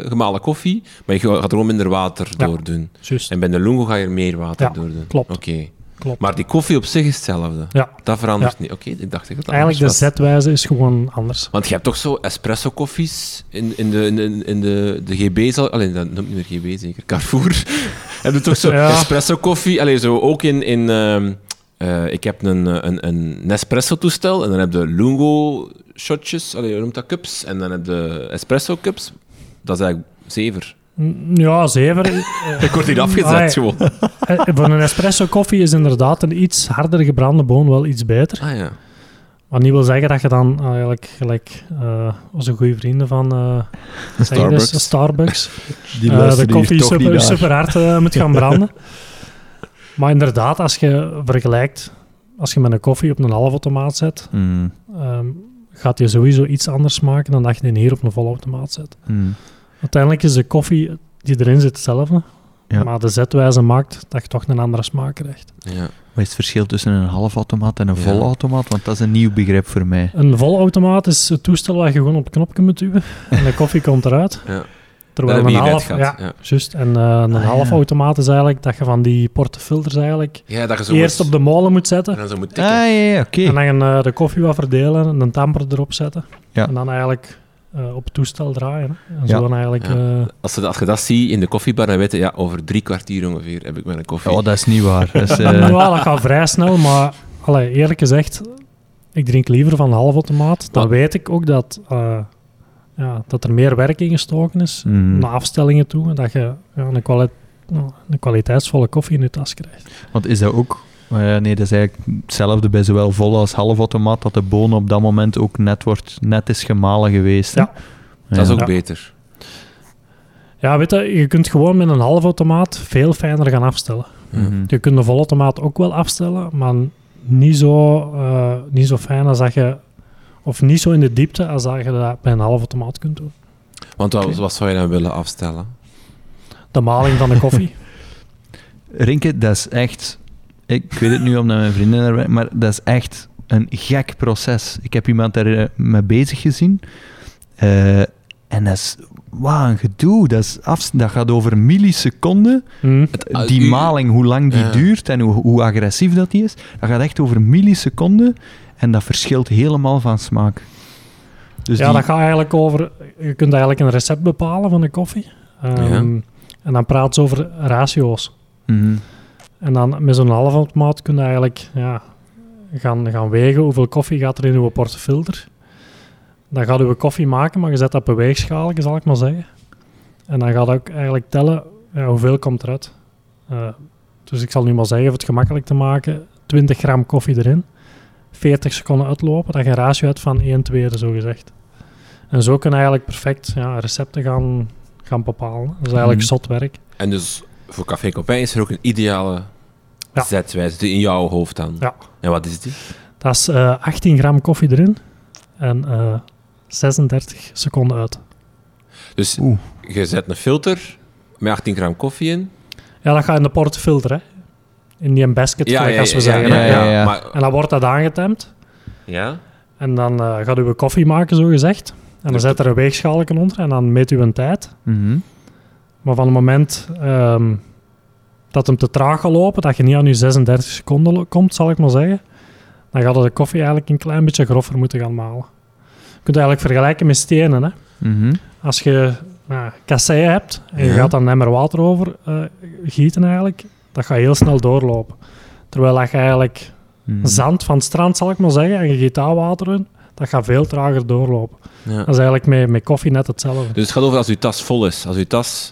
gemalen koffie, maar je gaat er gewoon minder water Ja. door doen. Juist. En bij de lungo ga je er meer water door doen. klopt. Oké. Klopt. Maar die koffie op zich is hetzelfde. Ja. Dat verandert niet. Oké, ik dacht het Eigenlijk de zetwijze is gewoon anders. Want je hebt toch zo espresso koffies in, in de, in de, in de, de GB, zal, alleen dat noemt niet meer GB zeker, Carrefour. [LAUGHS] heb je toch zo Ja. espresso koffie, alleen zo ook in, in ehm, eh, ik heb een, eh, een, een Nespresso toestel en dan heb je lungo shotjes, allee, hoe noemt dat, cups, en dan heb je espresso cups. Dat is eigenlijk zever. Mm, Ja, zeven. [LAUGHS] Ik word hier afgezet gewoon. Eh, Voor een espresso koffie is inderdaad een iets harder gebrande boon wel iets beter. Ah ja. Wat niet wil zeggen dat je dan eigenlijk gelijk eh, onze goede vrienden van eh, je dus, Starbucks. Starbucks Die eh, de koffie super, hard eh, moet gaan branden. [LAUGHS] maar inderdaad, als je vergelijkt, als je met een koffie op een halfautomaat zet, Mm, ehm, gaat die sowieso iets anders smaken dan dat je die hier op een volautomaat zet. mm. Uiteindelijk is de koffie die erin zit hetzelfde, Ja. maar de zetwijze maakt dat je toch een andere smaak krijgt. ja. Wat is het verschil tussen een halfautomaat en een Ja. volautomaat? Want dat is een nieuw begrip voor mij. Een volautomaat is het toestel waar je gewoon op het knopje moet duwen en de koffie komt eruit. Ja. Terwijl Dat een half, ja, juist. En eh, een Ah, ja. halfautomaat is eigenlijk dat je van die portefilters eigenlijk Ja, dat je zo eerst op de molen moet en zetten dan zo moet Ah, tikken. ja, ja, oké. en dan eh, de koffie wat verdelen en een tamper erop zetten. Ja. En dan eigenlijk eh, op het toestel draaien. Hè. En Ja. zo dan eigenlijk... Ja. eh, Als, je, als je dat ziet in de koffiebar, dan weet je, ja, over drie kwartier ongeveer heb ik mijn koffie. Oh, dat is niet waar. Dat is, [LAUGHS] ja, dat gaat vrij snel, maar allee, eerlijk gezegd, ik drink liever van een halfautomaat. Dan Wat? weet ik ook dat, eh, ja, dat er meer werk in gestoken is mm. naar afstellingen toe. en Dat je ja, een, kwali- nou, een kwaliteitsvolle koffie in je tas krijgt. Want is dat ook... ja, nee, dat is eigenlijk hetzelfde bij zowel vol als halfautomaat, dat de boon op dat moment ook net, wordt, net is gemalen geweest. Ja. dat is ook Ja. beter. Ja, weet je, je kunt gewoon met een halfautomaat veel fijner gaan afstellen. Mhm. Je kunt de volautomaat ook wel afstellen, maar niet zo, eh, niet zo fijn als dat je... Of niet zo in de diepte als dat je dat bij een halfautomaat kunt doen. Want wat, wat zou je dan willen afstellen? De maling van de koffie. [LAUGHS] Rinke, dat is echt... Ik weet het nu omdat mijn vrienden zijn, maar dat is echt een gek proces. Ik heb iemand daar eh, mee bezig gezien. eh, en dat is... Wauw, een gedoe. Dat, is af, dat gaat over milliseconden. Hm. Het- ah, Die u- maling, hoe lang die Ja. duurt en hoe, hoe agressief dat die is. Dat gaat echt over milliseconden. En dat verschilt helemaal van smaak. Dus ja, die- dat gaat eigenlijk over... Je kunt eigenlijk een recept bepalen van de koffie. Ehm, Ja. En dan praat ze over ratio's. Mhm. En dan met zo'n halfautomaat kun je eigenlijk ja, gaan, gaan wegen hoeveel koffie gaat er in uw portefilter. Dan gaat uw koffie maken, maar je zet dat op een weegschaal, zal ik maar zeggen. En dan gaat ook eigenlijk tellen ja, hoeveel komt eruit. Eh, dus ik zal nu maar zeggen, om het gemakkelijk te maken, 20 gram koffie erin, 40 seconden uitlopen, dat je een ratio hebt van 1 tweede, zo gezegd. En zo kun je eigenlijk perfect ja, recepten gaan, gaan bepalen. Dat is eigenlijk Mhm. zot werk. En dus voor Café Copain is er ook een ideale Ja. zetwijze die in jouw hoofd dan. Ja. En wat is die? Dat is eh, 18 gram koffie erin en eh, 36 seconden uit. Dus Oeh. je zet een filter met 18 gram koffie in. Ja, dat gaat in de portefilter, hè. In die basket, gelijk als we ja, zeggen. ja, ja, ja. En dan wordt dat aangetemd. ja? En dan eh, gaat u een koffie maken, zo gezegd. En dan zet er een weegschaalje onder en dan meet u een tijd. Mhm. Maar van het moment ehm, dat hem te traag gaat lopen, dat je niet aan je 36 seconden lo- komt, zal ik maar zeggen, dan gaat de koffie eigenlijk een klein beetje grover moeten gaan malen. Je kunt het eigenlijk vergelijken met stenen, hè. Mhm. Als je nou, kasseien hebt en je Ja. gaat dan een emmer water over eh, gieten eigenlijk, dat gaat heel snel doorlopen. Terwijl dat je eigenlijk Mhm. zand van het strand, zal ik maar zeggen, en je giet daar water in, dat gaat veel trager doorlopen. Ja. Dat is eigenlijk met, met koffie net hetzelfde. Dus het gaat over als uw tas vol is. Als uw tas...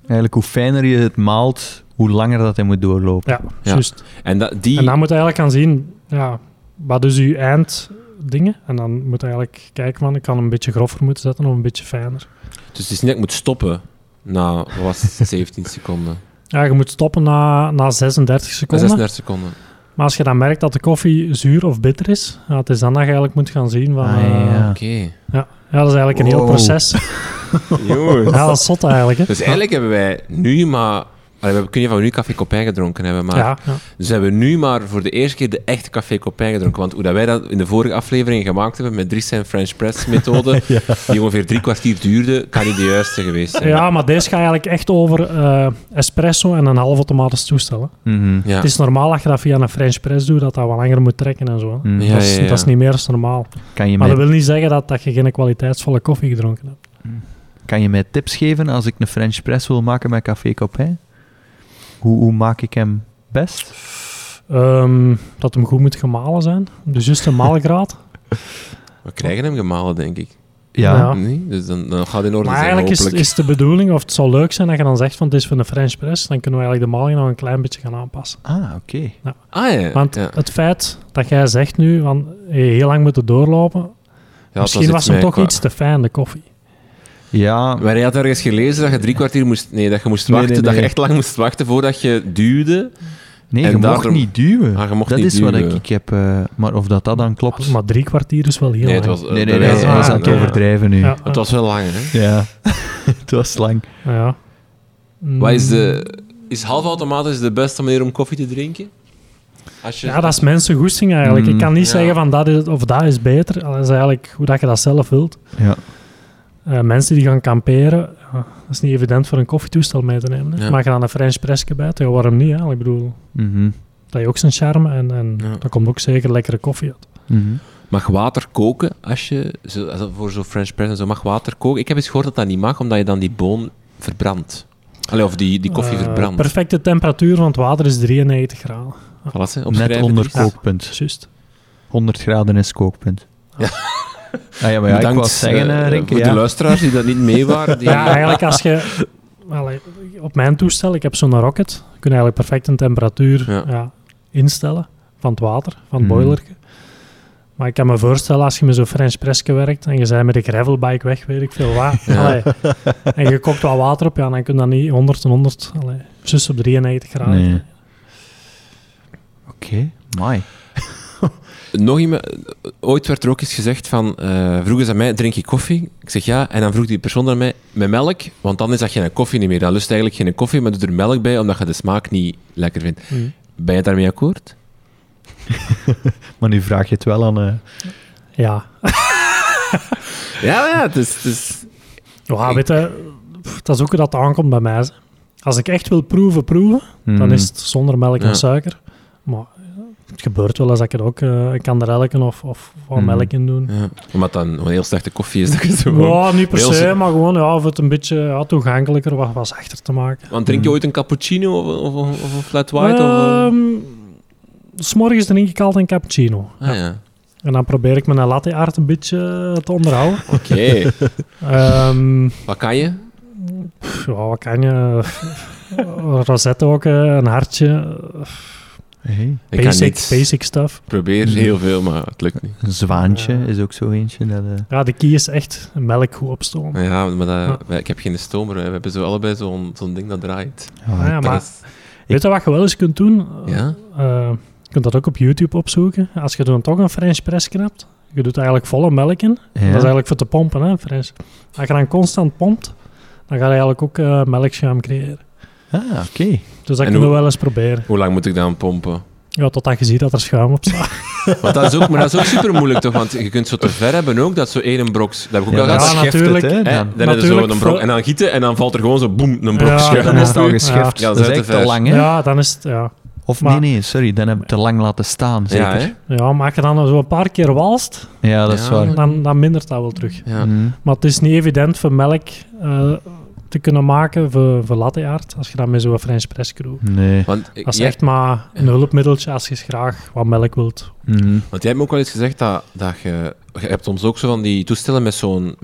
Eigenlijk, hoe fijner je het maalt, hoe langer dat hij moet doorlopen. Ja, Ja. juist. En dat, die... En dan moet je eigenlijk gaan zien, ja, wat is uw einddingen? En dan moet je eigenlijk kijken van, ik kan hem een beetje grover moeten zetten of een beetje fijner. Dus het is niet dat ik moet stoppen na, wat was het, [LAUGHS] 17 seconden. Ja, je moet stoppen na, na 36 Na seconden. 36 seconden. Maar als je dan merkt dat de koffie zuur of bitter is, ja, het is dan dat je eigenlijk moet gaan zien van... Ah, eh, ja. Oké. ja, dat is eigenlijk een heel proces. [LAUGHS] Ja, dat is zot eigenlijk. Hè. Dus eigenlijk hebben wij nu maar... Allee, we hebben- kun je van nu café Copain gedronken hebben, maar... ja, ja. Dus hebben we nu maar voor de eerste keer de echte café Copain gedronken. Want hoe dat wij dat in de vorige aflevering gemaakt hebben, met Dries zijn French press [LAUGHS] methode, die ongeveer drie kwartier duurde, kan niet de juiste geweest zijn. ja, maar deze gaat eigenlijk echt over eh, espresso en een half automatisch toestel. Mhm. Ja. Het is normaal als je dat via een French press doet, dat dat wat langer moet trekken en zo. Mhm. Ja, dat, is, ja, ja. dat is niet meer als normaal. Kan, je Maar mij, dat wil niet zeggen dat, dat je geen kwaliteitsvolle koffie gedronken hebt. kan je mij tips geven als ik een French press wil maken met Café Copain? Hoe, hoe maak ik hem best? Ehm, dat hem goed moet gemalen zijn. Dus juist een maalgraad. [LAUGHS] We krijgen hem gemalen, denk ik. Ja. Ja. Nee? Dus dan, dan gaat het in orde maar zijn, eigenlijk is, is de bedoeling, of het zou leuk zijn dat je dan zegt van het is voor een French press, dan kunnen we eigenlijk de maling nog een klein beetje gaan aanpassen. Ah, oké. Ah ja. Want ja. het feit dat jij zegt nu van je heel lang moeten doorlopen, Ja, misschien was hem toch iets te fijn, de koffie. Ja, Maar je had ergens gelezen dat je drie kwartier moest... Nee, dat je moest Nee, wachten. nee, Dat je echt lang moest wachten voordat je duwde. nee, En je mocht niet duwen. Ah, mocht dat niet is wat ik, ik heb... eh, maar of dat, dat dan klopt... Maar drie kwartier is wel heel Nee, lang. het was... eh, nee, nee, nee, was aan het ja. overdrijven nu. Ja, Het was wel lang, hè? Ja, [LAUGHS] het was lang. ja. Wat is Mm. de... Is halfautomatisch de beste manier om koffie te drinken? Als je... Ja, dat is mensen goesting eigenlijk. Mm, ik kan niet ja. zeggen van dat is, of dat is beter. Dat is eigenlijk hoe dat je dat zelf wilt. Ja. Eh, mensen die gaan kamperen, dat is niet evident voor een koffietoestel mee te nemen. Hè. Ja. Maar je dan een French pressje bij, ja, waarom niet? Hè? Ik bedoel, Mhm. dat heeft ook zijn charme en, en Ja. daar komt ook zeker lekkere koffie uit. Mhm. Mag water koken als je... Zo, voor zo'n French press en zo mag water koken? Ik heb eens gehoord dat dat niet mag, omdat je dan die boon verbrandt. Allee, of die, die koffie Eh, verbrandt. perfecte temperatuur van het water is 93 graden. Voilà, Net onder kookpunt. Juist. 100 graden is kookpunt. Ja. [LAUGHS] Ah, ja, maar ja, ik Bedankt, wou zeggen, eh, eh, Renke, voor ja. de luisteraars die dat niet mee waren. Die... Ja, eigenlijk als je... Allee, op mijn toestel, ik heb zo'n rocket, kun je eigenlijk perfect een temperatuur Ja. ja, instellen van het water, van het boilerke. Maar ik kan me voorstellen, als je met zo'n French pressje werkt en je bent met de gravelbike weg, weet ik veel Ja. allee, en je kookt wat water op, ja, dan kun je dat niet 100 en 100, allee, zus op 93 graden. Nee. Oké, mooi. Nog iemand, ooit werd er ook eens gezegd van, eh vroegen ze aan mij, drink je koffie? Ik zeg ja, en dan vroeg die persoon aan mij, met melk, want dan is dat geen koffie niet meer. Dan lust je eigenlijk geen koffie, maar doe er melk bij, omdat je de smaak niet lekker vindt. Mhm. Ben je daarmee akkoord? [LAUGHS] Maar nu vraag je het wel aan... eh, Ja. [LAUGHS] Ja, ja, het is... Het is Ja, weet je, dat is ook hoe dat aankomt bij mij. Als ik echt wil proeven, proeven, dan mhm. is het zonder melk Ja. en suiker. Maar het gebeurt wel eens dat ik er ook eh, een kanderelken of, of wat Mhm. melk in doe. ja, omdat dan een heel slechte koffie is. Dat je zo Ja, niet per heel se, maar gewoon ja, of het een beetje ja, toegankelijker, wat, wat zachter te maken. Want drink je Mhm. ooit een cappuccino of, of, of, of een flat white? of, eh? Ehm, s morgens drink ik altijd een cappuccino. Ah ja, En dan probeer ik mijn latte art een beetje eh, te onderhouden. [LAUGHS] oké. Ehm, Wat kan je? pff, ja, wat kan je? [LAUGHS] Rosette ook, eh, een hartje. Hey. Ik Basic, basic stuff. probeer heel veel, maar het lukt niet. Een zwaantje Ja. is ook zo eentje. Dat, eh, Ja, de key is echt melk goed opstomen. Ja, maar dat, Ja. wij- ik heb geen stomer. hè. We hebben zo allebei zo'n zo'n ding dat draait. ja, Ah, ja, ik- maar is- weet je wat je wel eens kunt doen? Ja? Eh, je kunt dat ook op YouTube opzoeken. Als je dan toch een French press knapt, je doet eigenlijk volle melk in. ja. Dat is eigenlijk voor te pompen, hè, French. Als je dan constant pompt, dan ga je eigenlijk ook eh melkschuim creëren. Ah, oké. Dus dat En kunnen we wel eens proberen. Hoe lang moet ik dan pompen? Ja, totdat je ziet dat er schuim op staat. [LAUGHS] Want dat is ook, maar dat is ook super moeilijk toch? Want je kunt zo te ver hebben ook, dat zo één brok. Dat heb ik ook Ja, al. Ja, natuurlijk. Het, hè, Hè, dan. dan je zo een brok en dan gieten en dan valt er gewoon zo boem, een brok Ja, schuim dan is het al op. gescheft. Ja, dat dat is echt te lang, hè? Ja, dan is het... Ja. Of Maar- nee, nee, sorry. Dan heb ik te lang laten staan, zeker. Ja, Ja, ja, als je dan zo een paar keer walst, dat is Ja. waar. dan, dan mindert dat wel terug. Ja. Mhm. Maar het is niet evident voor melk eh, te kunnen maken voor, voor latte art, als je dat met zo'n French press crew. Nee. Want, ik- Dat is jij, echt maar een hulpmiddeltje als je graag wat melk wilt. Mhm. want jij hebt me ook wel eens gezegd dat, dat je... Je hebt soms ook zo van die toestellen met zo'n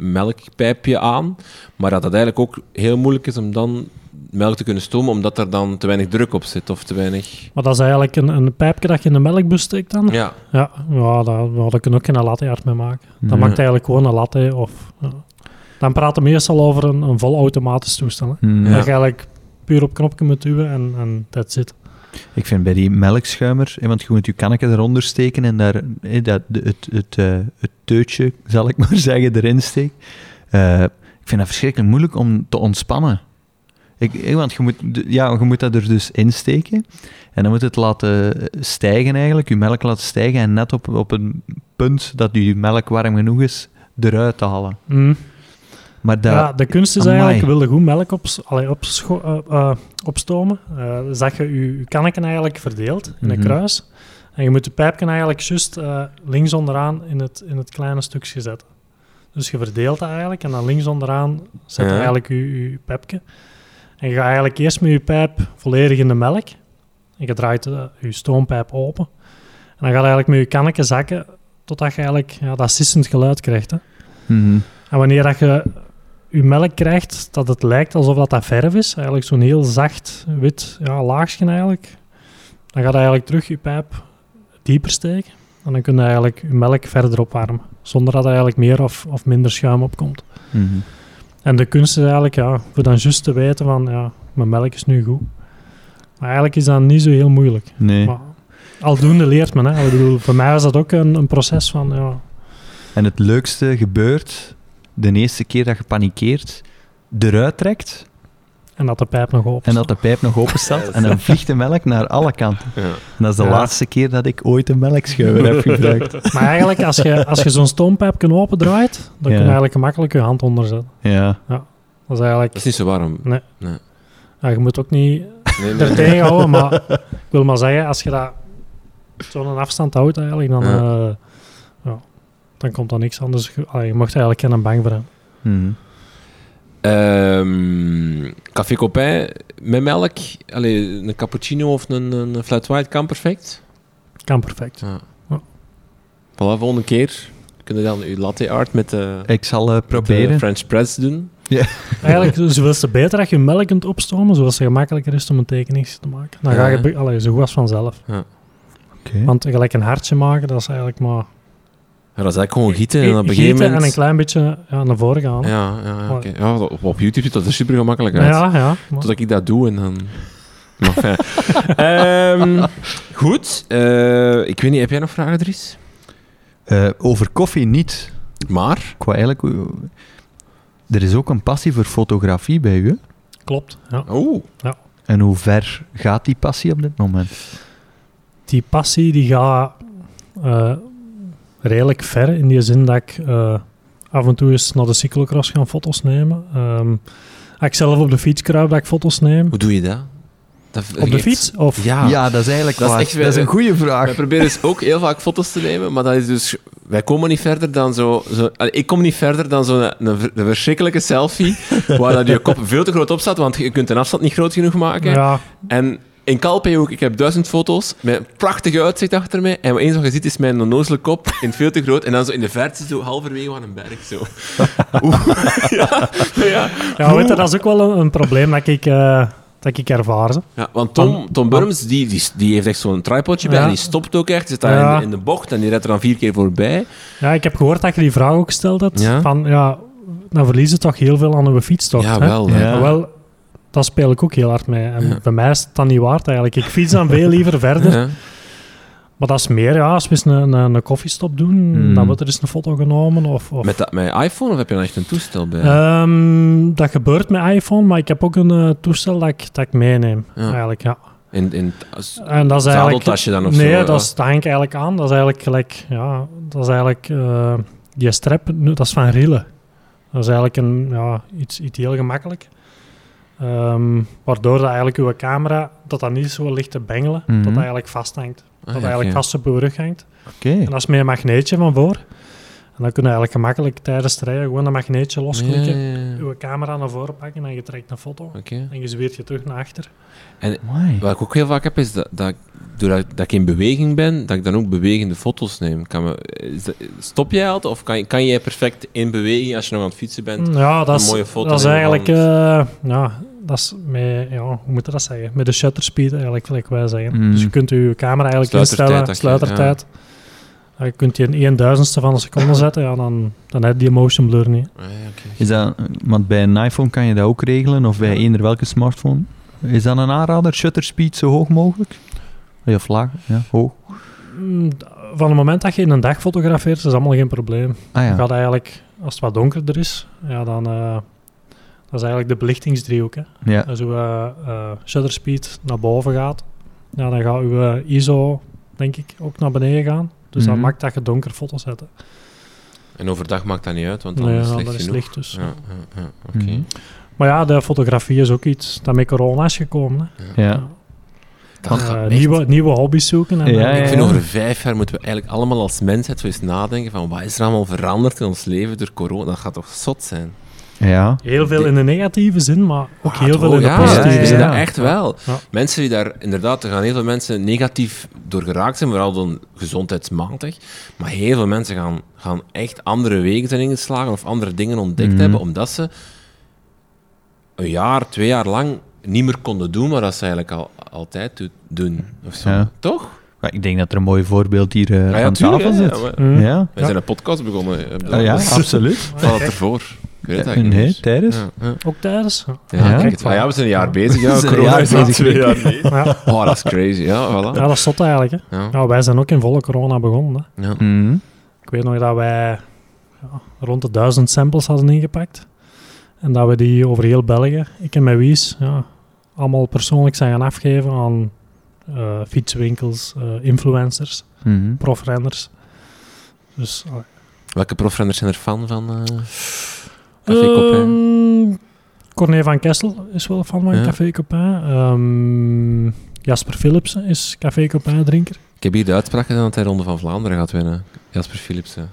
melkpijpje aan, maar dat het eigenlijk ook heel moeilijk is om dan melk te kunnen stomen, omdat er dan te weinig druk op zit, of te weinig... Maar dat is eigenlijk een, een pijpje dat je in de melkbus steekt dan. Ja, Ja, ja daar, daar kun je ook geen latte art mee maken. Dat maakt eigenlijk gewoon een latte of... ja. Dan praten we meestal over een, een vol automatisch toestel. Hè. Ja. Dat je eigenlijk puur op knopje moet duwen en, en that's it. Ik vind bij die melkschuimer, hè, want je moet je kanneke eronder steken en daar hè, dat, de- het, het, eh, het teutje, zal ik [LAUGHS] maar zeggen, erin steekt. Eh, ik vind dat verschrikkelijk moeilijk om te ontspannen. Ik, want je moet, ja, je moet dat er dus insteken en dan moet het laten stijgen eigenlijk, je melk laten stijgen en net op, op een punt dat je melk warm genoeg is, eruit te halen. Mm. Maar dat, ja, de kunst is amai. eigenlijk, wil je goed melk allee, eh, eh, opstomen, eh, dus dat je je, je kanneken eigenlijk verdeelt in een Mhm. kruis. En je moet de pijpje eigenlijk juist eh, links onderaan in het, in het kleine stukje zetten. Dus je verdeelt dat eigenlijk en dan links onderaan zet je Ja. eigenlijk je, je pijpje. En je gaat eigenlijk eerst met je pijp volledig in de melk. En je draait eh, je stoompijp open. En dan gaat eigenlijk met je kanneken zakken totdat je eigenlijk ja, dat sissend geluid krijgt. Hè. Mhm. En wanneer dat je je melk krijgt, dat het lijkt alsof dat, dat verf is, eigenlijk zo'n heel zacht wit ja, laagje eigenlijk, dan gaat eigenlijk terug je pijp dieper steken. En dan kun je eigenlijk je melk verder opwarmen, zonder dat er eigenlijk meer of, of minder schuim opkomt. Mhm. En de kunst is eigenlijk, ja, voor dan juist te weten van, ja, mijn melk is nu goed. Maar eigenlijk is dat niet zo heel moeilijk. Nee. Maar aldoende leert men, hè. Ik bedoel, voor mij was dat ook een, een proces van, ja, En het leukste gebeurt de eerste keer dat je panikeert, eruit trekt en dat de pijp nog open en dat de pijp nog open staat [LAUGHS] en dan vliegt de melk naar alle kanten. ja. En dat is de Ja. laatste keer dat ik ooit een melkschuiver heb gebruikt. [LAUGHS] Maar eigenlijk, als je, als je zo'n stoompijpje opendraait, dan kun je Ja. eigenlijk gemakkelijk je hand onder zetten. Ja. Dat is eigenlijk... Dat is niet zo warm. Ja, je moet ook niet Nee, nee, er nee. tegenhouden, maar [LAUGHS] ik wil maar zeggen, als je dat zo'n afstand houdt eigenlijk, dan, Ja. Eh, ja, dan komt er niks anders. Je, allee, je mocht eigenlijk geen bang voor hebben. Mhm. Ehm, café Copain met melk. Allee, een cappuccino of een, een flat white kan perfect. Kan perfect. Ja. Ja. Voilà, volgende keer kunnen we dan uw latte art met de, Ik zal eh, met de proberen. French press doen. Eigenlijk, zoveel te beter dat je melk kunt opstomen, zoals het gemakkelijker is om een tekening te maken. Dan ga je Ja. allee, zo goed als vanzelf. Oké. Want gelijk een hartje maken, dat is eigenlijk maar Ja, dat is eigenlijk gewoon gieten en op een gegeven moment... en een klein beetje ja, naar voren gaan. Ja, ja, ja, ja op, op YouTube ziet dat er super gemakkelijk uit. Ja, ja. maar- Totdat ik dat doe en dan... Maar fijn. [LAUGHS] Ehm, goed. Eh, ik weet niet, heb jij nog vragen, Dries? Eh, over koffie niet. Maar... Ik wou eigenlijk... Er is ook een passie voor fotografie bij u. Klopt. Ja. Oh. En hoe ver gaat die passie op dit moment? Die passie die gaat eh, redelijk ver in die zin dat ik eh, af en toe eens naar de cyclocross ga foto's nemen. Ehm, als ik zelf op de fiets kruip, dat ik foto's neem. Hoe doe je dat? dat Op de fiets? Of Ja. Ja, dat is eigenlijk Dat is echt- dat is een goede vraag. Wij proberen dus ook heel vaak foto's te nemen, maar dat is dus... Wij komen niet verder dan zo... zo allee, ik kom niet verder dan zo'n een verschrikkelijke selfie, [LAUGHS] waar dat je kop veel te groot op staat, want je kunt een afstand niet groot genoeg maken. ja, En in ook, ik heb duizend foto's met een prachtig uitzicht achter mij. En wat eens wat je ziet is mijn onnozele kop [LAUGHS] in het veel te groot. En dan zo in de verte, zo halverwege aan een berg. Zo. [LAUGHS] Oeh. [LAUGHS] ja, ja. ja weet je, dat is ook wel een, een probleem dat ik, eh, dat ik ervaar. hè. ja, want Tom, Tom Burms, die, die, die heeft echt zo'n tripodje bij. Ja. En die stopt ook echt. Die zit daar Ja. in, de, in de bocht en die rijdt er dan vier keer voorbij. Ja, ik heb gehoord dat je die vraag ook. Ja. Van, ja, dan verlies je toch heel veel aan uw fietstocht. ja, wel. Hè. Wel, dat speel ik ook heel hard mee. En Ja. bij mij is het dan niet waard eigenlijk. Ik fiets dan veel liever verder. Ja. Maar dat is meer, ja, als we eens een, een, een koffiestop doen, Hmm. dan wordt er eens een foto genomen. Of, of, Met, dat, met iPhone of heb je dan echt een toestel bij? Ehm, dat gebeurt met iPhone, maar ik heb ook een eh, toestel dat ik, dat ik meeneem. Ja. Eigenlijk, ja. in, in, als, En dat is eigenlijk... zadeltasje dan of nee, zo? dat, is, dat hang ik eigenlijk aan. Dat is eigenlijk gelijk... Ja, dat is eigenlijk... eh, die strap, nu, dat is van Rille. Dat is eigenlijk een, ja, iets, iets heel gemakkelijk. Ehm, waardoor dat eigenlijk uw camera, dat dat niet zo ligt te bengelen, Mhm. dat dat eigenlijk vasthangt. Ah, dat ja, eigenlijk vast op uw rug hangt. Oké. En dat is met een magneetje van voor. En dan kun je eigenlijk gemakkelijk tijdens het rijden gewoon een magneetje losklikken, ja, ja. je camera naar voren pakken en je trekt een foto. En je zweert je terug naar achter. Amai. Wat ik ook heel vaak heb, is dat, dat doordat dat ik in beweging ben, dat ik dan ook bewegende foto's neem. Kan me, dat- stop jij altijd of kan, je- kan jij perfect in beweging, als je nog aan het fietsen bent, Ja, dat een is, mooie foto dat is eigenlijk... eh, ja, dat is met, ja, hoe moet je dat zeggen? Met de shutter speed eigenlijk, gelijk wij zeggen. Mm. Dus je kunt je camera eigenlijk Sluitertijd, instellen, sluitertijd. Ja, je kunt die in 1 duizendste van een seconde [LAUGHS] zetten, ja, dan, dan heb je die motion blur niet. Ah, ja, oké. Is dat, want bij een iPhone kan je dat ook regelen, of bij eender welke smartphone. Is dat een aanrader? Shutter speed zo hoog mogelijk? Of laag? Ja, hoog. Mm, Van het moment dat je in een dag fotografeert, is dat allemaal geen probleem. Ah Je ja. gaat eigenlijk, als het wat donkerder is, ja, dan... eh, dat is eigenlijk de belichtingsdriehoek. Hè. ja. Als uw eh, eh, shutter speed naar boven gaat, ja, dan gaat uw ISO, denk ik, ook naar beneden gaan. Dus Mhm. dat maakt dat je donker foto's zetten. En overdag maakt dat niet uit, want dan Nee, is ja, het licht is licht dus. Ja, ja, ja, oké. Mhm. Maar ja, de fotografie is ook iets dat met corona is gekomen. Hè. Ja. Eh, nieuwe, nieuwe hobby's zoeken. En, Ja, eh, Ik vind ja. over vijf jaar moeten we eigenlijk allemaal als mensheid zo eens nadenken van wat is er allemaal veranderd in ons leven door corona. Dat gaat toch zot zijn? Ja. Heel veel in de negatieve zin, maar ook Ah, heel toch veel in de ja, positieve zin. ja. echt wel. Ja. Mensen die daar inderdaad, er gaan heel veel mensen negatief door geraakt zijn, vooral dan gezondheidsmatig. Maar heel veel mensen gaan, gaan echt andere wegen zijn ingeslagen of andere dingen ontdekt Mhm. hebben, omdat ze een jaar, twee jaar lang niet meer konden doen, maar dat ze eigenlijk al, altijd do- doen. Of zo. Ja. Toch? Maar ik denk dat er een mooi voorbeeld hier Ja, ja, aan tuurlijk, tafel zit. Ja, wij Ja. zijn een podcast begonnen. eh, Ah, ja, [LAUGHS] absoluut. Van het ervoor. Ik weet het eigenlijk Nee, niet. tijdens. Ook tijdens. Ja. Ja, kijk. Ah, we zijn een jaar bezig. Ja, We corona is al bezig. twee jaar bezig. Oh, dat is crazy. Ja, voilà. ja, dat is zot eigenlijk. Hè. Wij zijn ook in volle corona begonnen. Hè. Ja. Mhm. Ik weet nog dat wij ja, rond de duizend samples hadden ingepakt. En dat we die over heel België, ik en mijn Wies, ja, allemaal persoonlijk zijn gaan afgeven aan eh, fietswinkels, eh, influencers, Mhm. profrenners. Dus, Welke profrenners zijn er fan van? eh Café Copain? Ehm, Corné van Kessel is wel fan van Ja. Café Copain. Ehm, Jasper Philipsen is Café Copain drinker. Ik heb hier de uitspraak gedaan dat hij Ronde van Vlaanderen gaat winnen. Jasper Philipsen.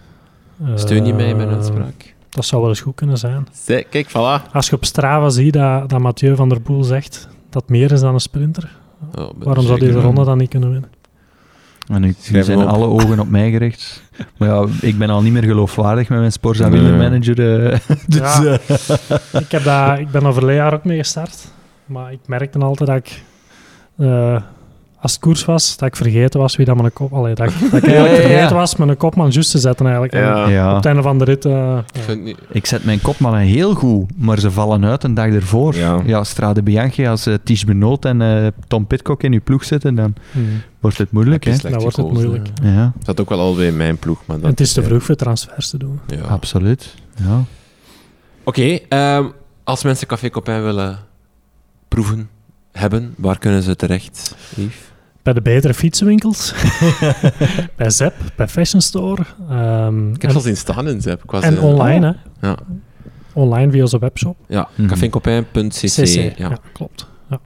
Steun je mij in mijn Ehm, uitspraak? Dat zou wel eens goed kunnen zijn. Zee, kijk, voilà. Als je op Strava ziet dat, dat Mathieu van der Poel zegt dat meer is dan een sprinter, Oh, waarom zou deze ronde dan niet kunnen winnen? En nu, zijn op. alle ogen op mij gericht. [LAUGHS] Maar ja, ik ben al niet meer geloofwaardig met mijn Sporza Nee. wielermanager. eh, [LAUGHS] dus, Ja. eh, ik, heb dat, ik ben er verleden jaar ook mee gestart. Maar ik merkte altijd dat ik, eh, als het koers was, dat ik vergeten was wie dat mijn kop... Allee, dat, ik- dat ik eigenlijk Ja, ja, ja. vergeten was mijn kopman juist te zetten eigenlijk. Ja. Op het einde van de rit... eh, Ik vind niet... Ik zet mijn kopmannen heel goed, maar ze vallen uit een dag ervoor. Ja. Ja, Strade Bianchi, als uh, Ties Benoot en eh, Tom Pitcock in uw ploeg zitten, dan hmm. wordt het moeilijk. Hè? Dan wordt het moeilijk. ja. Ja, Dat ook wel al bij mijn ploeg, maar En dat het is te ja. vroeg voor transfers te doen. Ja. absoluut. Ja. Oké, ehm, als mensen Café Copain willen proeven, hebben, waar kunnen ze terecht, Yves? Bij de betere fietsenwinkels. [LAUGHS] bij Zep, bij Fashion Store. ehm, Ik heb en al zien staan in Zep. En online, hè. Ja, Online via onze webshop. ja. CC. Ja. Ja. klopt. Ja.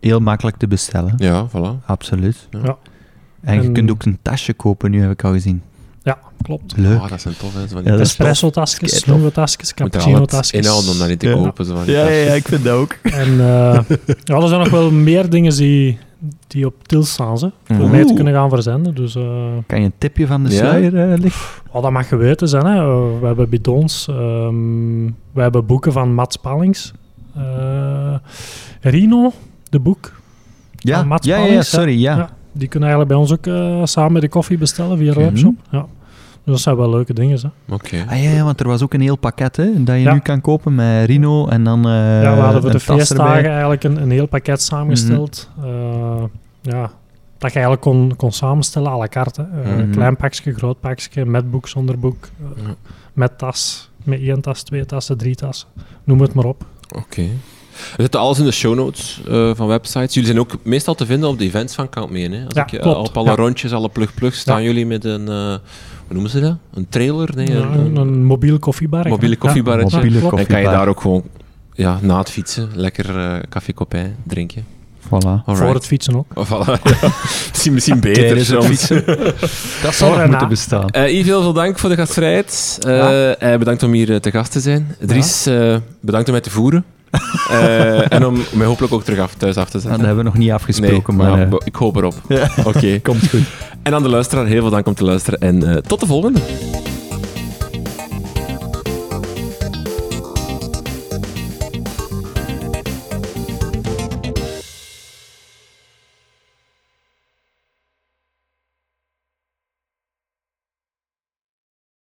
Heel makkelijk te bestellen, ja, voilà. absoluut. Ja. Ja. En je kunt ook een tasje kopen, nu heb ik al gezien. ja, klopt. Leuk. Ah, dat zijn tof, hè. Zo van die Ja, Espresso-tasjes, er cappuccino-tasjes. inhouden om dat niet te Ja. kopen. Zo van die Ja, ja, ja, ik vind dat ook. En eh, [LAUGHS] ja, er zijn nog wel meer dingen die, die op til staan, ze, voor Oeh. mij te kunnen gaan verzenden. Dus eh, Kan je een tipje van de Ja? sluier eh oh, dat mag geweten zijn. Hè. Eh, we hebben bidons, ehm, we hebben boeken van Mats Pallings. Eh, Rino, de boek, Ja, Van Mats ja, ja, sorry, ja. Ja. die kunnen eigenlijk bij ons ook eh, samen met de koffie bestellen via de Mhm. webshop. Ja. Dus dat zijn wel leuke dingen. Hè. Oké. Ah, ja, ja, want er was ook een heel pakket hè, dat je Ja. nu kan kopen met Rino en dan eh ja, we hadden voor de feestdagen erbij. eigenlijk een, een heel pakket samengesteld. Mhm. Eh, ja, dat je eigenlijk kon, kon samenstellen à la carte. hè. Eh, Mhm. Klein pakje, groot pakje, met boek, zonder boek. eh, Ja. Met tas, met één tas, twee tassen, drie tassen. Noem het maar op. Oké. Er zit alles in de show notes eh, van websites. Jullie zijn ook meestal te vinden op de events van Count Me. Hè? Als Ja, ik, klopt. op alle Ja. rondjes, alle plug-plug, staan Ja. jullie met een... eh, noemen ze dat? Een trailer? Nee, Ja, een, mobiel koffiebar. mobiele koffiebarretje. Mobiele klopt. Dan kan je koffiebar. daar ook gewoon ja, na het fietsen lekker eh café copain drinken. Voilà. Voor het fietsen ook. Oh, voilà, ja. [LAUGHS] misschien, misschien beter soms. fietsen. [LAUGHS] Dat zou Voor nog en moeten bestaan. Eh Yves, heel veel dank voor de gastvrijheid. Eh, eh, bedankt om hier te gast te zijn. Dries, eh, bedankt om mij te voeren. Eh, en om mij hopelijk ook terug af, thuis af te Ah, zetten. dat hebben we nog niet afgesproken, nee, maar nou, eh, ik hoop erop. [LAUGHS] Ja. Oké. komt goed. En aan de luisteraar, heel veel dank om te luisteren en eh, tot de volgende.